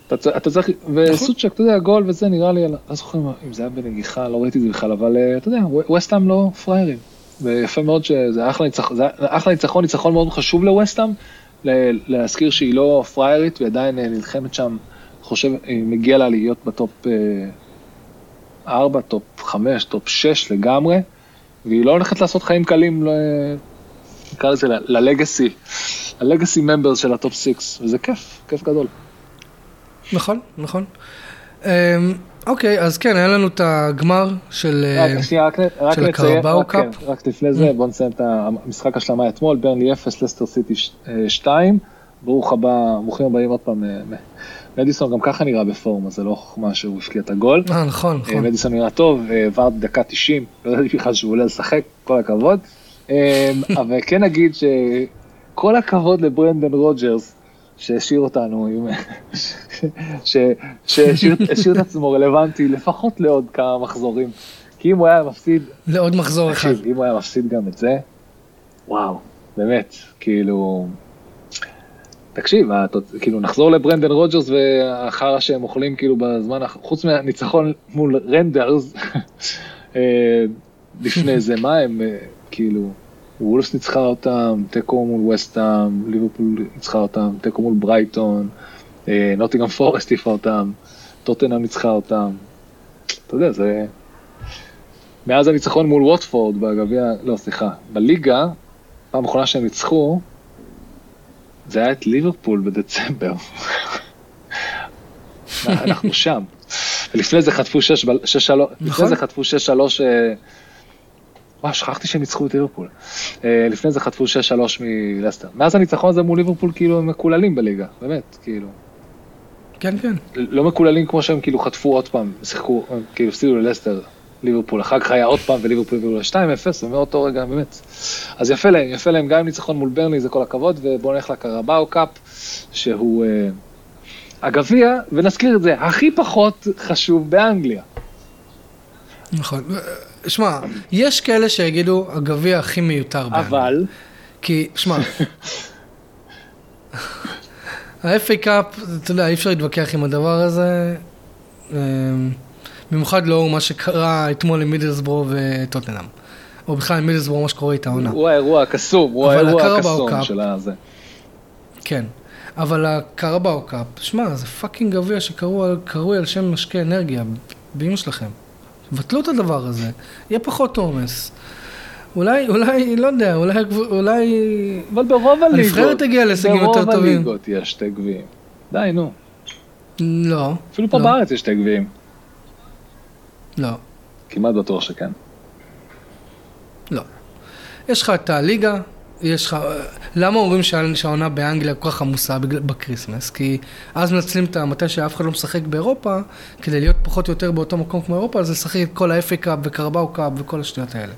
[SPEAKER 2] אתה אתה צריך, וסוצ'ק, אתה יודע, גול וזה נראה לי, לא זוכר אם- זה היה בנגיחה, לא ראיתי את זה בכלל, אבל אה, אתה יודע, ווסטאם לא פראיירים. ויפה מאוד שזה אחלה ניצחון, אחלה ניצחון, ניצחון מאוד חשוב לווסטאם, להזכיר שהיא לא פראיירית ועדיין אה, נלחמת שם, חושב, אה, מגיע לה להיות ב top 4, top 5, top 6 לגמרי, והיא לא הולכת לעשות חיים קלים, נקרא לזה ל- ל legacy, ה legacy members של ה top 6, וזה כיף, כיף גדול.
[SPEAKER 1] נכון, נכון. אמ, אוקיי, אז כן, היה לנו את הגמר של... אה, ה
[SPEAKER 2] Carabao
[SPEAKER 1] Cup?
[SPEAKER 2] כן, רק לפני זה, בוא נסיים את המשחק השלמה אתמול, ברנלי 0, לסטר סיטי 2, ברוך הבא, ברוכים הבאים עוד פעם, אה, מדיסון גם ככה נראה בפורום, אז זה לא חוכמה שהוא הבקיע את הגול,
[SPEAKER 1] אה, נכון,
[SPEAKER 2] אה,
[SPEAKER 1] נכון.
[SPEAKER 2] מדיסון נראה טוב, אה, עבר דקה 90, לא ידעתי בכלל שהוא עולה לשחק, כל הכבוד, אה, אבל כן נגיד שכל הכבוד לברנדן רוג'רס, שהשאיר אותנו, עם- שהשאיר השאיר את עצמו רלוונטי לפחות לעוד כמה מחזורים. כי אם הוא היה מפסיד,
[SPEAKER 1] לעוד מחזור אחד.
[SPEAKER 2] אם הוא היה מפסיד גם את זה, וואו, באמת, כאילו... תקשיב, התוצ- כאילו נחזור לברנדן רוג'רס והחרא שהם אוכלים כאילו בזמן, חוץ מהניצחון מול ראנדרס, אה, לפני זה, מה הם, אה, כאילו, וולבס ניצחה אותם, תיקו מול ווסטהאם, ליברפול ניצחה אותם, תיקו מול ברייטון, אה, נוטינגהאם פורסט העיפה אותם, טוטנהאם ניצחה אותם, אתה יודע, זה... מאז הניצחון מול ווטפורד בגביע, לא סליחה, בליגה, פעם אחרונה שהם ניצחו, זה היה את ליברפול בדצמבר. אנחנו שם. ולפני זה חטפו 6-3, לפני
[SPEAKER 1] נכון.
[SPEAKER 2] זה חטפו 6-3, וואי, שכחתי שהם ניצחו את ליברפול. אה, לפני זה חטפו 6-3 מלסטר. מאז הניצחון הזה מול ליברפול כאילו הם מקוללים בליגה, באמת, כאילו.
[SPEAKER 1] כן, כן.
[SPEAKER 2] לא מקוללים כמו שהם כאילו חטפו עוד פעם, שיחקו, כאילו הפסידו ללסטר, ליברפול, אחר כך היה עוד פעם וליברפול הביאו ל-2-0, ומאותו רגע באמת. אז יפה להם, יפה להם, גם עם ניצחון מול ברנלי זה כל הכבוד, ובואו נלך ל Carabao Cup, שהוא אה, הגביע, ונזכיר את זה, הכי פחות חשוב באנגליה.
[SPEAKER 1] נכון. שמע, יש כאלה שיגידו, הגביע הכי מיותר באנגליה.
[SPEAKER 2] אבל,
[SPEAKER 1] כי, שמע, ה-FA Cup, אתה יודע, אי אפשר להתווכח עם הדבר הזה. אמ, במיוחד לאור מה שקרה אתמול עם מידלסבורו וטוטנהאם. או בכלל עם מידלסבורו, מה שקורה איתה העונה.
[SPEAKER 2] הוא האירוע הקסום, הוא האירוע הקסום של הזה.
[SPEAKER 1] כן. אבל ה Carabao Cup, שמע, זה fucking גביע שקרוי על- קרוי על שם משקה אנרגיה, באמא שלכם. בטלו את הדבר הזה, יהיה פחות עומס. אולי, אולי, לא יודע, אולי, אולי...
[SPEAKER 2] אבל ברוב הליגות,
[SPEAKER 1] הנבחרת הגיעה להישגים יותר
[SPEAKER 2] ברוב
[SPEAKER 1] טובים.
[SPEAKER 2] הליגות יש שתי גביעים. די, נו.
[SPEAKER 1] לא,
[SPEAKER 2] אפילו פה
[SPEAKER 1] לא.
[SPEAKER 2] בארץ יש שתי גביעים.
[SPEAKER 1] לא,
[SPEAKER 2] כמעט בטוח שכן.
[SPEAKER 1] לא. יש לך את הליגה, יש לך... למה אומרים שה- שהעונה באנגליה כל כך עמוסה בקריסמס? כי אז מנצלים את המתי שאף אחד לא משחק באירופה, כדי להיות פחות או יותר באותו מקום כמו אירופה, אז לשחק את כל ה-FA Cup ו Carabao Cup וכל השטויות האלה.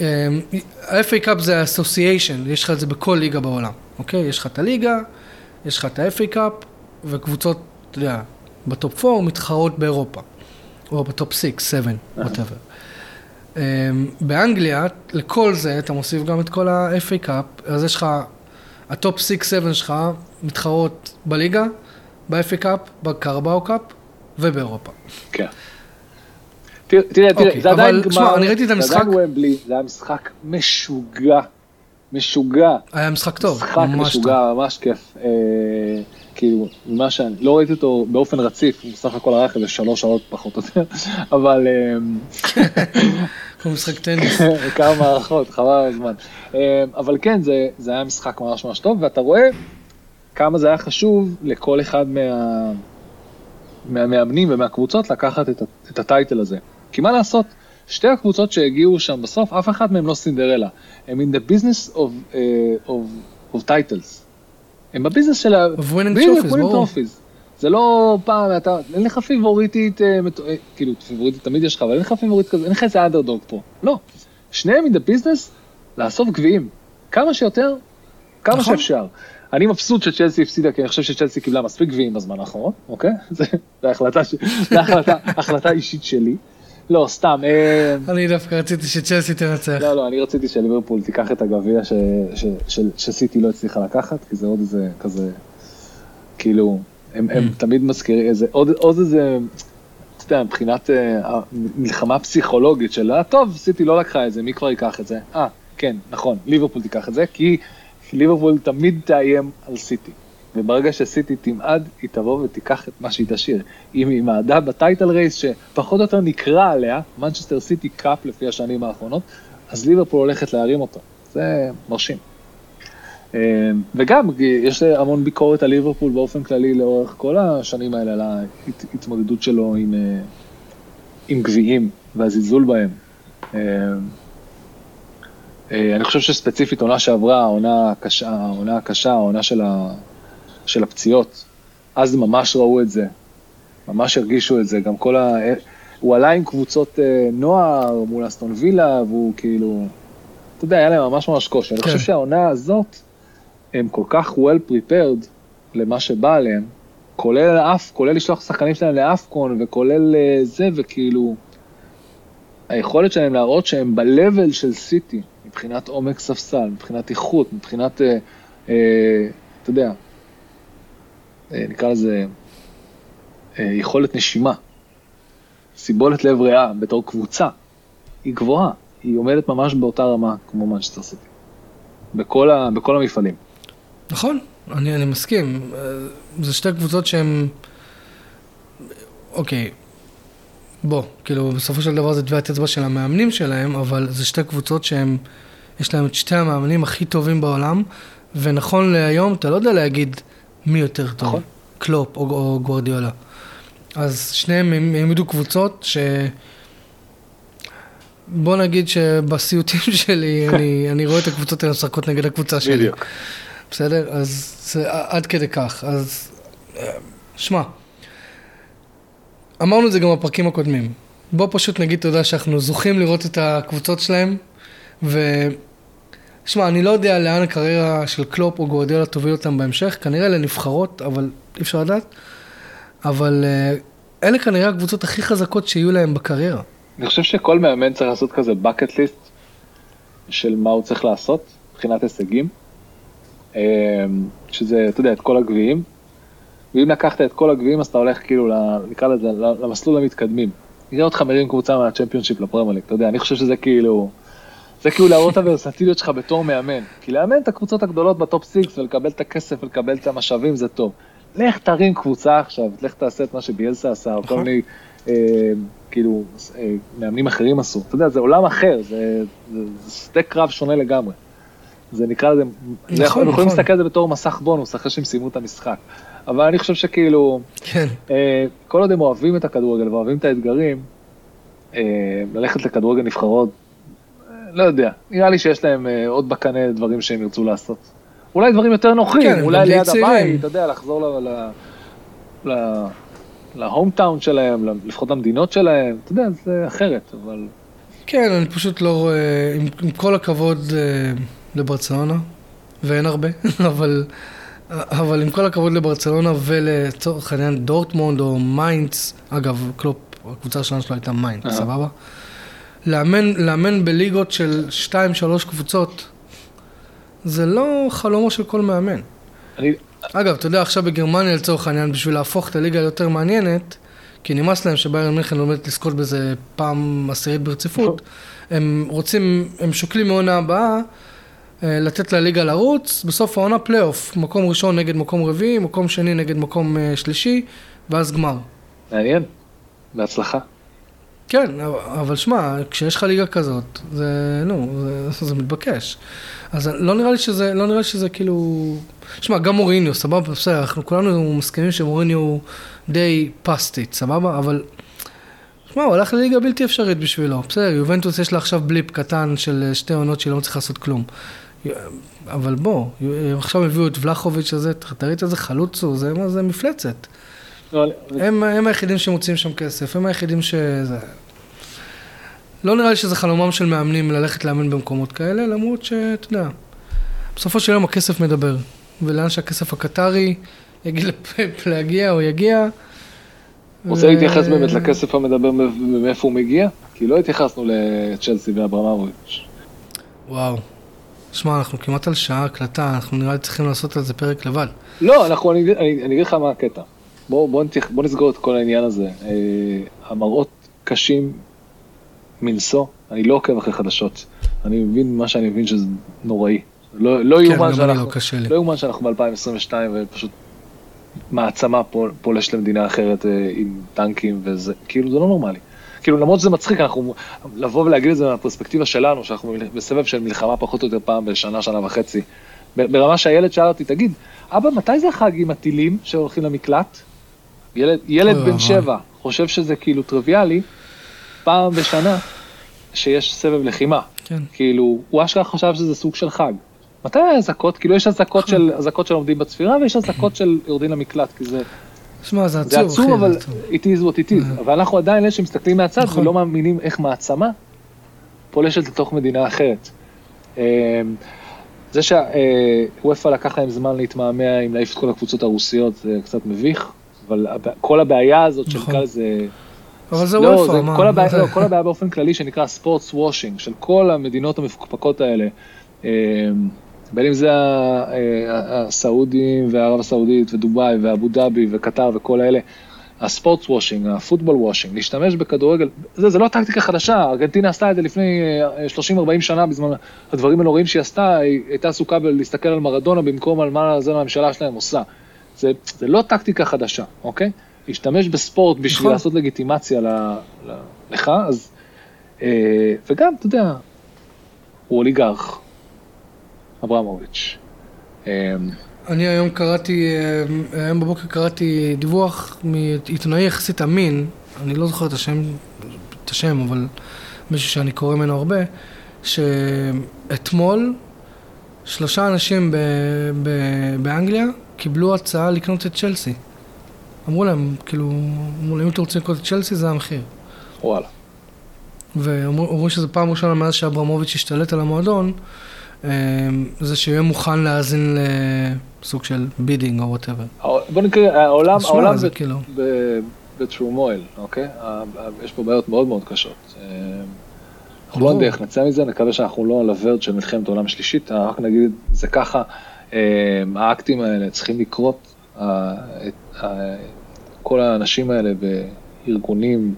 [SPEAKER 1] אמ, ה-FA Cup זה ה-association, יש לך את זה בכל ליגה בעולם, אוקיי? יש לך את הליגה, יש לך את ה-FA Cup, וקבוצות, אתה יודע, ב top 4 מתחרות באירופה. או ב top 6, 7, whatever. Um, באנגליה, לכל זה אתה מוסיף גם את כל ה-FA Cup, אז יש לך, ה top 6-7 שלך מתחרות בליגה, ב-FA Cup, ב Carabao Cup ובאירופה.
[SPEAKER 2] כן. תראה, תראה,
[SPEAKER 1] אוקיי,
[SPEAKER 2] זה עדיין גמר,
[SPEAKER 1] תשמע, אני ראיתי את
[SPEAKER 2] זה
[SPEAKER 1] המשחק.
[SPEAKER 2] עדיין ומבלי, זה היה משחק משוגע, משוגע,
[SPEAKER 1] היה משחק טוב,
[SPEAKER 2] משחק
[SPEAKER 1] ממש
[SPEAKER 2] משוגע, ממש כיף. אה, כאילו, ממה שאני, לא ראיתי אותו באופן רציף, הוא בסך הכל ערך איזה שלוש שעות פחות או יותר, אבל
[SPEAKER 1] טוב. משחק טניס.
[SPEAKER 2] כמה מערכות, חבל על הזמן. אה, אבל כן, זה, זה היה משחק ממש ממש טוב, ואתה רואה כמה זה היה חשוב לכל אחד מה, מהמאמנים ומהקבוצות לקחת את, את הטייטל הזה. כי מה לעשות, שתי הקבוצות שהגיעו שם בסוף, אף אחד מהם לא סינדרלה. הם in the business of, uh, of, of titles. הם בביזנס של ה...
[SPEAKER 1] Of winning trophies, ברור.
[SPEAKER 2] זה לא פעם, אתה, אין לך פיבוריטית, אה, מט- אה, כאילו, פיבוריטית תמיד יש לך, אבל אין לך פיבוריט כזה, אין לך איזה אנדרדוג פה. לא. שניהם in the business לאסוף גביעים. כמה שיותר, כמה
[SPEAKER 1] נכון.
[SPEAKER 2] שאפשר. אני מבסוט שצ'לסי הפסידה, כי אני חושב שצ'לסי קיבלה מספיק גביעים בזמן האחרון, אוקיי? זה החלטה ש- החלטה- החלטה אישית שלי. לא, סתם. אה,
[SPEAKER 1] אני דווקא רציתי שצ'לסי תנצח.
[SPEAKER 2] לא, לא, אני רציתי שליברפול תיקח את הגביע ש- ש- של- שסיטי לא הצליחה לקחת, כי זה עוד איזה כזה, כאילו, הם הם תמיד מזכירים איזה, עוד עוד איזה, אתה יודע, מבחינת אה, מלחמה פסיכולוגית של, אה, טוב, סיטי לא לקחה את זה, מי כבר ייקח את זה? אה, כן, נכון, ליברפול תיקח את זה, כי ליברפול תמיד תאיים על סיטי. וברגע שסיטי תמעד, היא תבוא ותיקח את מה שהיא תשאיר. אם היא מעדה בטייטל רייס, שפחות או יותר נקרא עליה, מנצ'סטר סיטי קאפ לפי השנים האחרונות, אז ליברפול הולכת להרים אותו. זה מרשים. אה, וגם, יש המון ביקורת על ליברפול באופן כללי לאורך כל השנים האלה, על ההתמודדות שלו עם, אה, עם גביעים והזלזול בהם. אה, אה, אני חושב שספציפית עונה שעברה, העונה הקשה, העונה הקשה, העונה של, ה, של הפציעות, אז ממש ראו את זה, ממש הרגישו את זה, גם כל ה... הוא עלה עם קבוצות אה, נוער מול אסטון וילה, והוא כאילו, אתה יודע, היה להם ממש ממש קושי. אני
[SPEAKER 1] כן.
[SPEAKER 2] חושב שהעונה הזאת, הם כל כך well prepared למה שבא עליהם, כולל אף, כולל לשלוח שחקנים שלהם לאפקון, וכולל אה, זה, וכאילו, היכולת שלהם להראות שהם ב-level של סיטי, מבחינת עומק ספסל, מבחינת איכות, מבחינת, אה, אה, אתה יודע, אה, נקרא לזה אה, יכולת נשימה, סיבולת לב ריאה בתור קבוצה, היא גבוהה, היא עומדת ממש באותה רמה כמו מנצ'סטר סיטי, בכל, ה, בכל המפעלים.
[SPEAKER 1] נכון, אני, אני מסכים. אה, זה שתי קבוצות שהן... אוקיי, בוא, כאילו, בסופו של דבר זה טביעת אצבע של המאמנים שלהם, אבל זה שתי קבוצות שהן... יש להם את שתי המאמנים הכי טובים בעולם, ונכון להיום, אתה לא יודע להגיד מי יותר טוב,
[SPEAKER 2] נכון.
[SPEAKER 1] קלופ או, או גוורדיולה. אז שניהם הם העמידו קבוצות ש... בוא נגיד שבסיוטים שלי, אני, אני רואה את הקבוצות האלה משחקות נגד הקבוצה שלי.
[SPEAKER 2] בדיוק.
[SPEAKER 1] בסדר? אז זה עד כדי כך. אז אה, שמע, אמרנו את זה גם בפרקים הקודמים. בוא פשוט נגיד תודה שאנחנו זוכים לראות את הקבוצות שלהם, ו... שמע, אני לא יודע לאן הקריירה של קלופ או גורדיאלה תוביל אותם בהמשך, כנראה לנבחרות, אבל אי אפשר לדעת. אבל אה, אלה כנראה הקבוצות הכי חזקות שיהיו להם בקריירה.
[SPEAKER 2] אני חושב שכל מאמן צריך לעשות כזה bucket list של מה הוא צריך לעשות מבחינת הישגים. אה, שזה, אתה יודע, את כל הגביעים. ואם לקחת את כל הגביעים אז אתה הולך כאילו, נקרא לזה, למסלול המתקדמים. נראה אותך מרים קבוצה מהצ'מפיונשיפ לפרמייר ליג, אתה יודע, אני חושב שזה כאילו, זה כאילו להראות את הוורסטיליות שלך בתור מאמן. כי לאמן את הקבוצות הגדולות ב top six ולקבל את הכסף ולקבל את המשאבים זה טוב. לך תרים קבוצה עכשיו, לך תעשה את מה שביילסה עשה, או כל
[SPEAKER 1] נכון.
[SPEAKER 2] מיני, אה, כאילו, אה, מאמנים אחרים עשו. אתה יודע, זה עולם אחר, זה, זה, זה שדה קרב שונה לגמרי. זה נקרא לזה, זה יכול-
[SPEAKER 1] נכון,
[SPEAKER 2] יכולים
[SPEAKER 1] נכון.
[SPEAKER 2] להסתכל על זה בתור מסך בונוס אחרי שהם סיימו את המשחק. אבל אני חושב שכאילו,
[SPEAKER 1] כן.
[SPEAKER 2] אה, כל עוד הם אוהבים את הכדורגל ואוהבים את האתגרים, אה, ללכת לכדורגל נבחרות, אה, לא יודע, נראה לי שיש להם אה, עוד בקנה דברים שהם ירצו לעשות. אולי דברים יותר נוחים,
[SPEAKER 1] כן,
[SPEAKER 2] אולי ליד
[SPEAKER 1] צעירים.
[SPEAKER 2] הבית, אתה יודע, לחזור ל- ל- ל- ל home town שלהם, לפחות למדינות שלהם, אתה יודע, זה אחרת, אבל
[SPEAKER 1] כן, אני פשוט לא רואה, עם, עם כל הכבוד אה, לברצלונה, ואין הרבה, אבל, אבל עם כל הכבוד לברצלונה ולצורך העניין דורטמונד או מיינץ, אגב, קלופ, הקבוצה שלנו שלו הייתה מיינץ,
[SPEAKER 2] אהה.
[SPEAKER 1] סבבה? לאמן, לאמן בליגות של 2-3 קבוצות, זה לא חלומו של כל מאמן.
[SPEAKER 2] אני,
[SPEAKER 1] אגב, אתה יודע, עכשיו בגרמניה לצורך העניין, בשביל להפוך את הליגה ליותר מעניינת, כי נמאס להם שביירן מינכן עומדת לזכות בזה פעם עשירית ברציפות, הם רוצים, הם שוקלים מעונה הבאה אה, לתת לליגה לרוץ, בסוף העונה פלייאוף, מקום ראשון נגד מקום רביעי, מקום שני נגד מקום אה, שלישי, ואז גמר.
[SPEAKER 2] מעניין, בהצלחה.
[SPEAKER 1] כן, אבל- אבל שמע, כשיש לך ליגה כזאת, זה, נו, זה, זה מתבקש. אז לא נראה לי שזה, לא נראה לי שזה כאילו... שמע, גם מוריניו, סבבה, בסדר, אנחנו כולנו מסכימים שמוריניו הוא די פסטית, סבבה? אבל... שמע, הוא הלך לליגה בלתי אפשרית בשבילו. בסדר, יובנטוס יש לה עכשיו בליפ קטן של אה, שתי עונות שהיא לא מצליחה לעשות כלום. אבל בוא, עכשיו הביאו את ולחוביץ' הזה, תראי את איזה חלוץ הוא, זה, מה זה מפלצת.
[SPEAKER 2] לא,
[SPEAKER 1] הם, הם היחידים שמוצאים שם כסף, הם היחידים ש... זה... לא נראה לי שזה חלומם של מאמנים ללכת לאמן במקומות כאלה, למרות שאתה יודע, בסופו של יום הכסף מדבר, ולאן שהכסף הקטרי לפפ להגיע או יגיע.
[SPEAKER 2] רוצה
[SPEAKER 1] ו-
[SPEAKER 2] להתייחס באמת לכסף המדבר מאיפה הוא מגיע? כי לא התייחסנו לצ'לסי ואברמוביץ'.
[SPEAKER 1] וואו. שמע, אנחנו כמעט על שעה הקלטה, אנחנו נראה לי צריכים לעשות על זה פרק לבד.
[SPEAKER 2] לא, אנחנו, אני, אני, אני אגיד לך מה הקטע. בוא, בוא, נתייח, בוא נסגור את כל העניין הזה. אה, המראות קשים מנשוא, אני לא עוקב אחרי חדשות. אני מבין מה שאני מבין שזה נוראי. לא, לא
[SPEAKER 1] כן,
[SPEAKER 2] יאומן שאנחנו,
[SPEAKER 1] לא.
[SPEAKER 2] לא שאנחנו ב-2022 ופשוט מעצמה פול, פולש למדינה אחרת אה, עם טנקים וזה, כאילו זה לא נורמלי. כאילו למרות שזה מצחיק, אנחנו, לבוא ולהגיד את זה מהפרספקטיבה שלנו, שאנחנו בסבב של מלחמה פחות או יותר פעם בשנה, שנה וחצי. ברמה שהילד שאל אותי, תגיד, אבא, מתי זה החג עם הטילים שהולכים למקלט? ילד, ילד בן. שבע חושב שזה כאילו טריוויאלי, פעם בשנה שיש סבב לחימה.
[SPEAKER 1] כן.
[SPEAKER 2] כאילו, הוא אשכרה חשב שזה סוג של חג. מתי האזעקות? כאילו יש אזעקות של, אזעקות של עומדים בצפירה ויש אזעקות של יורדים למקלט, כי זה,
[SPEAKER 1] שמע, זה עצוב,
[SPEAKER 2] זה עצוב, אבל
[SPEAKER 1] זה
[SPEAKER 2] it is what it is. אבל אנחנו עדיין אלה שמסתכלים מהצד
[SPEAKER 1] נכון.
[SPEAKER 2] ולא מאמינים איך מעצמה פולשת לתוך מדינה אחרת. אמ, זה שאופ"א לקח להם זמן להתמהמה עם להעיף את כל הקבוצות הרוסיות זה קצת מביך, אבל כל הבעיה הזאת של
[SPEAKER 1] נכון.
[SPEAKER 2] נקרא לזה...
[SPEAKER 1] אבל זה
[SPEAKER 2] לא,
[SPEAKER 1] אופ"א,
[SPEAKER 2] זה
[SPEAKER 1] מה?
[SPEAKER 2] כל הבעיה, לא, כל הבעיה באופן כללי שנקרא sports washing של כל המדינות המפוקפקות האלה. בין אם זה אה, הסעודים וערב הסעודית ודובאי ואבו דאבי וקטר וכל האלה. ה sports washing, ה football washing, להשתמש בכדורגל, זה, זה לא טקטיקה חדשה, ארגנטינה עשתה את זה לפני אה, 30-40 שנה בזמן הדברים הנוראים שהיא עשתה, היא הייתה עסוקה בלהסתכל על מרדונה במקום על מה זה הממשלה שלהם עושה. זה, זה לא טקטיקה חדשה, אוקיי? להשתמש בספורט בשביל
[SPEAKER 1] נכון.
[SPEAKER 2] לעשות לגיטימציה ל, ל, לך, אז... אה, וגם, אתה יודע, הוא אוליגרך, אברמוביץ'. אה,
[SPEAKER 1] אני היום קראתי, אה, היום בבוקר קראתי דיווח מעיתונאי יחסית אמין, אני לא זוכר את השם, את השם, אבל מישהו שאני קורא ממנו הרבה, שאתמול שלושה אנשים ב, ב, באנגליה קיבלו הצעה לקנות את צ'לסי. אמרו להם, כאילו, אמרו להם, אם אתם רוצים לקנות את צ'לסי, זה המחיר.
[SPEAKER 2] וואלה.
[SPEAKER 1] ואומרים שזו פעם ראשונה מאז שאברמוביץ' השתלט על המועדון, זה שיהיה מוכן להאזין לסוג של bidding או whatever.
[SPEAKER 2] בוא נקרא, העולם, העולם
[SPEAKER 1] זה
[SPEAKER 2] ב-
[SPEAKER 1] כאילו-
[SPEAKER 2] ב- בטרומויל, אוקיי? יש פה בעיות מאוד מאוד קשות. אה, אנחנו לא איך נצא מזה, נקווה שאנחנו לא על הוורד של מלחמת העולם השלישית, רק נגיד זה ככה, אה, האקטים האלה צריכים לקרות, כל האנשים האלה בארגונים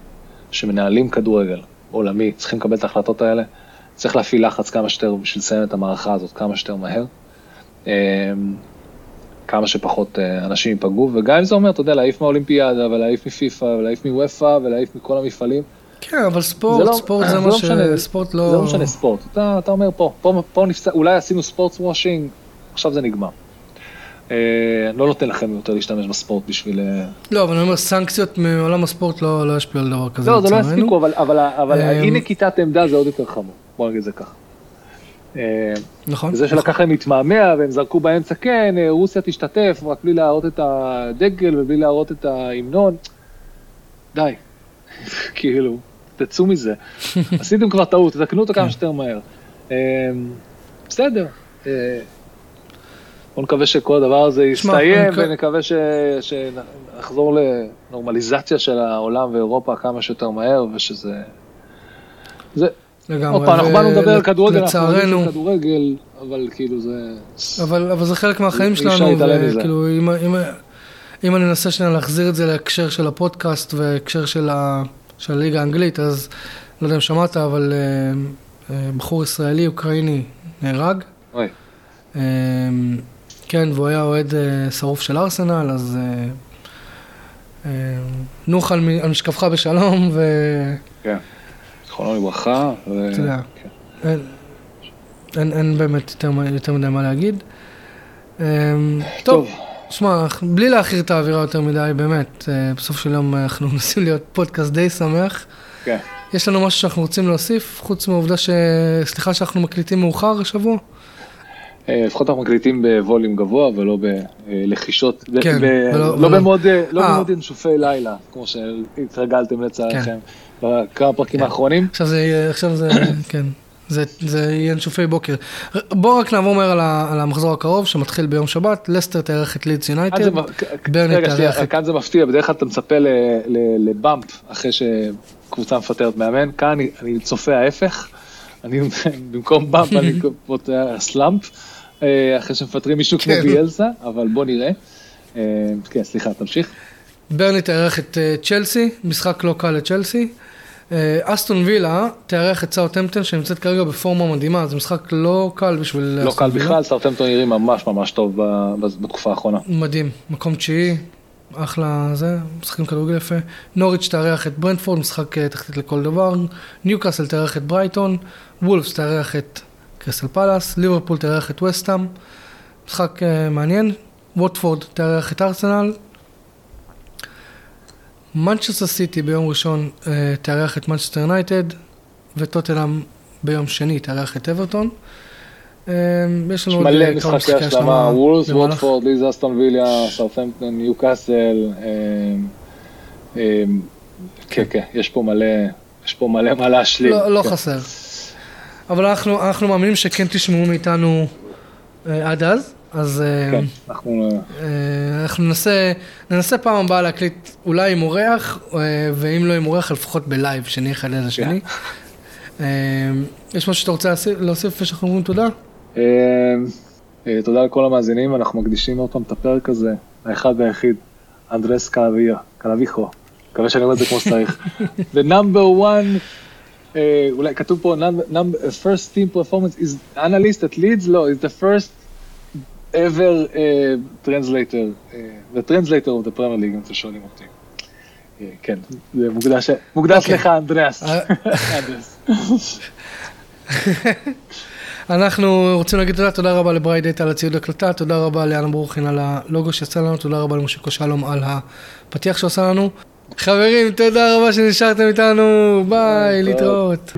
[SPEAKER 2] שמנהלים כדורגל עולמי, צריכים לקבל את ההחלטות האלה, צריך להפעיל לחץ כמה שיותר בשביל לסיים את המערכה הזאת כמה שיותר מהר. אה, כמה שפחות אה, אנשים ייפגעו, וגם אם זה אומר, אתה יודע, להעיף מהאולימפיאדה, ולהעיף מפיפ"א, ולהעיף מוופ"א, ולהעיף מכל המפעלים.
[SPEAKER 1] כן, אבל ספורט,
[SPEAKER 2] לא-
[SPEAKER 1] ספורט זה
[SPEAKER 2] זה
[SPEAKER 1] מה
[SPEAKER 2] לא
[SPEAKER 1] ש...
[SPEAKER 2] משנה.
[SPEAKER 1] ספורט לא...
[SPEAKER 2] זה לא משנה ספורט. אתה, אתה אומר פה, פה, פה נפצע, אולי עשינו ספורט וושינג, עכשיו זה נגמר. אה, לא נותן לכם יותר להשתמש בספורט בשביל... אה,
[SPEAKER 1] לא, אבל אני אומר, סנקציות מעולם הספורט לא לא ישפיעו על דבר כזה.
[SPEAKER 2] לא, זה לא. יספיקו, אבל, אבל, אבל
[SPEAKER 1] אה,
[SPEAKER 2] אי נקיטת עמדה זה עוד יותר חמור. בוא נגיד את זה ככה. אה,
[SPEAKER 1] נכון.
[SPEAKER 2] זה שלקח להם להתמהמה והם זרקו באמצע, כן, אה, רוסיה תשתתף, רק בלי להראות את הדגל ובלי להראות את ההמנון. די, כאילו, תצאו מזה. עשיתם כבר טעות, תתקנו אותה כמה שיותר מהר. אה, בסדר. אה, בוא נקווה שכל הדבר הזה יסתיים, ונקווה ש- שנחזור לנורמליזציה של העולם ואירופה כמה שיותר מהר, ושזה... זה,
[SPEAKER 1] לגמרי.
[SPEAKER 2] עוד פעם, אנחנו באנו לדבר על כדורגל, אנחנו יודעים כדורגל, אבל כאילו זה...
[SPEAKER 1] אבל, אבל זה חלק מהחיים שלנו. וכאילו, אם, אם, אם אני אנסה שנייה להחזיר את זה להקשר של הפודקאסט והקשר של, ה, של הליגה האנגלית, אז לא יודע אם שמעת, אבל אה, אה, בחור ישראלי, אוקראיני, נהרג.
[SPEAKER 2] אוי,
[SPEAKER 1] אה, כן, והוא היה אוהד אה, שרוף של ארסנל, אז אה, אה, נוח על משכבך בשלום, ו...
[SPEAKER 2] כן. זכרונו לברכה.
[SPEAKER 1] אתה יודע.
[SPEAKER 2] כן.
[SPEAKER 1] אין, באמת יותר, מדי מה להגיד. אמ, טוב, שמע, בלי להכיר את האווירה יותר מדי, באמת, אה, בסוף של יום אנחנו מנסים להיות פודקאסט די שמח.
[SPEAKER 2] כן.
[SPEAKER 1] יש לנו משהו שאנחנו רוצים להוסיף, חוץ מהעובדה ש... סליחה שאנחנו מקליטים מאוחר השבוע?
[SPEAKER 2] אה, לפחות אנחנו מקליטים בווליום גבוה ולא בלחישות,
[SPEAKER 1] כן,
[SPEAKER 2] ב-
[SPEAKER 1] ולא-
[SPEAKER 2] לא
[SPEAKER 1] ולא-
[SPEAKER 2] במוד אה, לא
[SPEAKER 1] אה.
[SPEAKER 2] במוד ינשופי לילה, כמו שהתרגלתם לצערכם
[SPEAKER 1] כן.
[SPEAKER 2] בכמה פרקים האחרונים.
[SPEAKER 1] עכשיו זה עכשיו זה, כן, זה, זה יהיה נשופי בוקר. בואו רק נעבור מהר על, על המחזור הקרוב, שמתחיל ביום שבת, לסטר תארח את לידס יונייטד. ברני תארח את-
[SPEAKER 2] כאן זה מפתיע, בדרך כלל אתה מצפה לבאמפ אחרי שקבוצה מפטרת מאמן, כאן אני- אני צופה ההפך, אני במקום באמפ אני פותח סלאמפ, אה, אחרי שמפטרים מישהו כמו
[SPEAKER 1] כן.
[SPEAKER 2] ביאלסה, אבל בוא נראה. אה, כן, סליחה, תמשיך.
[SPEAKER 1] ברני תארח את אה, צ'לסי, משחק לא קל לצ'לסי. אה, אסטון וילה תארח את סאוטהמפטון שנמצאת כרגע בפורמה מדהימה, זה משחק לא קל בשביל
[SPEAKER 2] לא קל. בכלל, סרטמפטון נראים ממש ממש טוב בתקופה האחרונה.
[SPEAKER 1] מדהים, מקום תשיעי, אחלה זה, משחקים כדורגל יפה. נוריץ' תארח את ברנדפורד, משחק אה, תחתית לכל דבר. ניוקאסל תארח את ברייטון. וולפס תארח את קריסטל פלאס. ליברפול תארח את ווסטהאם. משחק אה, מעניין. ווטפורד תארח את ארסנל. מנצ'סטר סיטי ביום ראשון אה, תארח את מנצ'סטר יונייטד. וטוטנהאם ביום שני תארח את אברטון. אה, יש
[SPEAKER 2] יש
[SPEAKER 1] לנו עוד
[SPEAKER 2] מלא
[SPEAKER 1] אה, כמה
[SPEAKER 2] משחקי השלמה,
[SPEAKER 1] וולבס,
[SPEAKER 2] ווטפורד, לידס אסטון וילה, סאות'המפטון, ניוקאסל, אה, אה, כן, כן, יש פה מלא, יש פה מלא מה להשלים.
[SPEAKER 1] לא, לא
[SPEAKER 2] כן.
[SPEAKER 1] חסר. אבל אנחנו, אנחנו מאמינים שכן תשמעו מאיתנו אה, עד אז, אז אה,
[SPEAKER 2] כן, אנחנו, אה,
[SPEAKER 1] אה, אנחנו ננסה, ננסה פעם הבאה להקליט אולי עם אורח, ואם לא עם אורח, לפחות בלייב, שנהיה אחד ליד השני. אה, יש משהו שאתה רוצה להוסיף- לפני שאנחנו אומרים תודה?
[SPEAKER 2] תודה לכל המאזינים, אנחנו מקדישים עוד פעם את הפרק הזה, האחד והיחיד, אנדרס קלביחו, מקווה שאני אומר את זה כמו שצריך. The number one, אולי כתוב פה, first team performance is analyst at Leeds, לא, is the first ever uh, translator, uh, the translator of the Premier League, אם אתם שואלים אותי. אה, כן, זה מוקדש, מוקדש
[SPEAKER 1] אוקיי.
[SPEAKER 2] לך אנדריאס.
[SPEAKER 1] אה. אנחנו רוצים להגיד תודה, תודה רבה ל Bright Data על הציוד הקלטה, תודה רבה לאנה ברוכין על הלוגו שיצא לנו, תודה רבה למושיקו שלום על הפתיח שעושה לנו. חברים, תודה רבה שנשארתם איתנו,
[SPEAKER 2] ביי,
[SPEAKER 1] להתראות.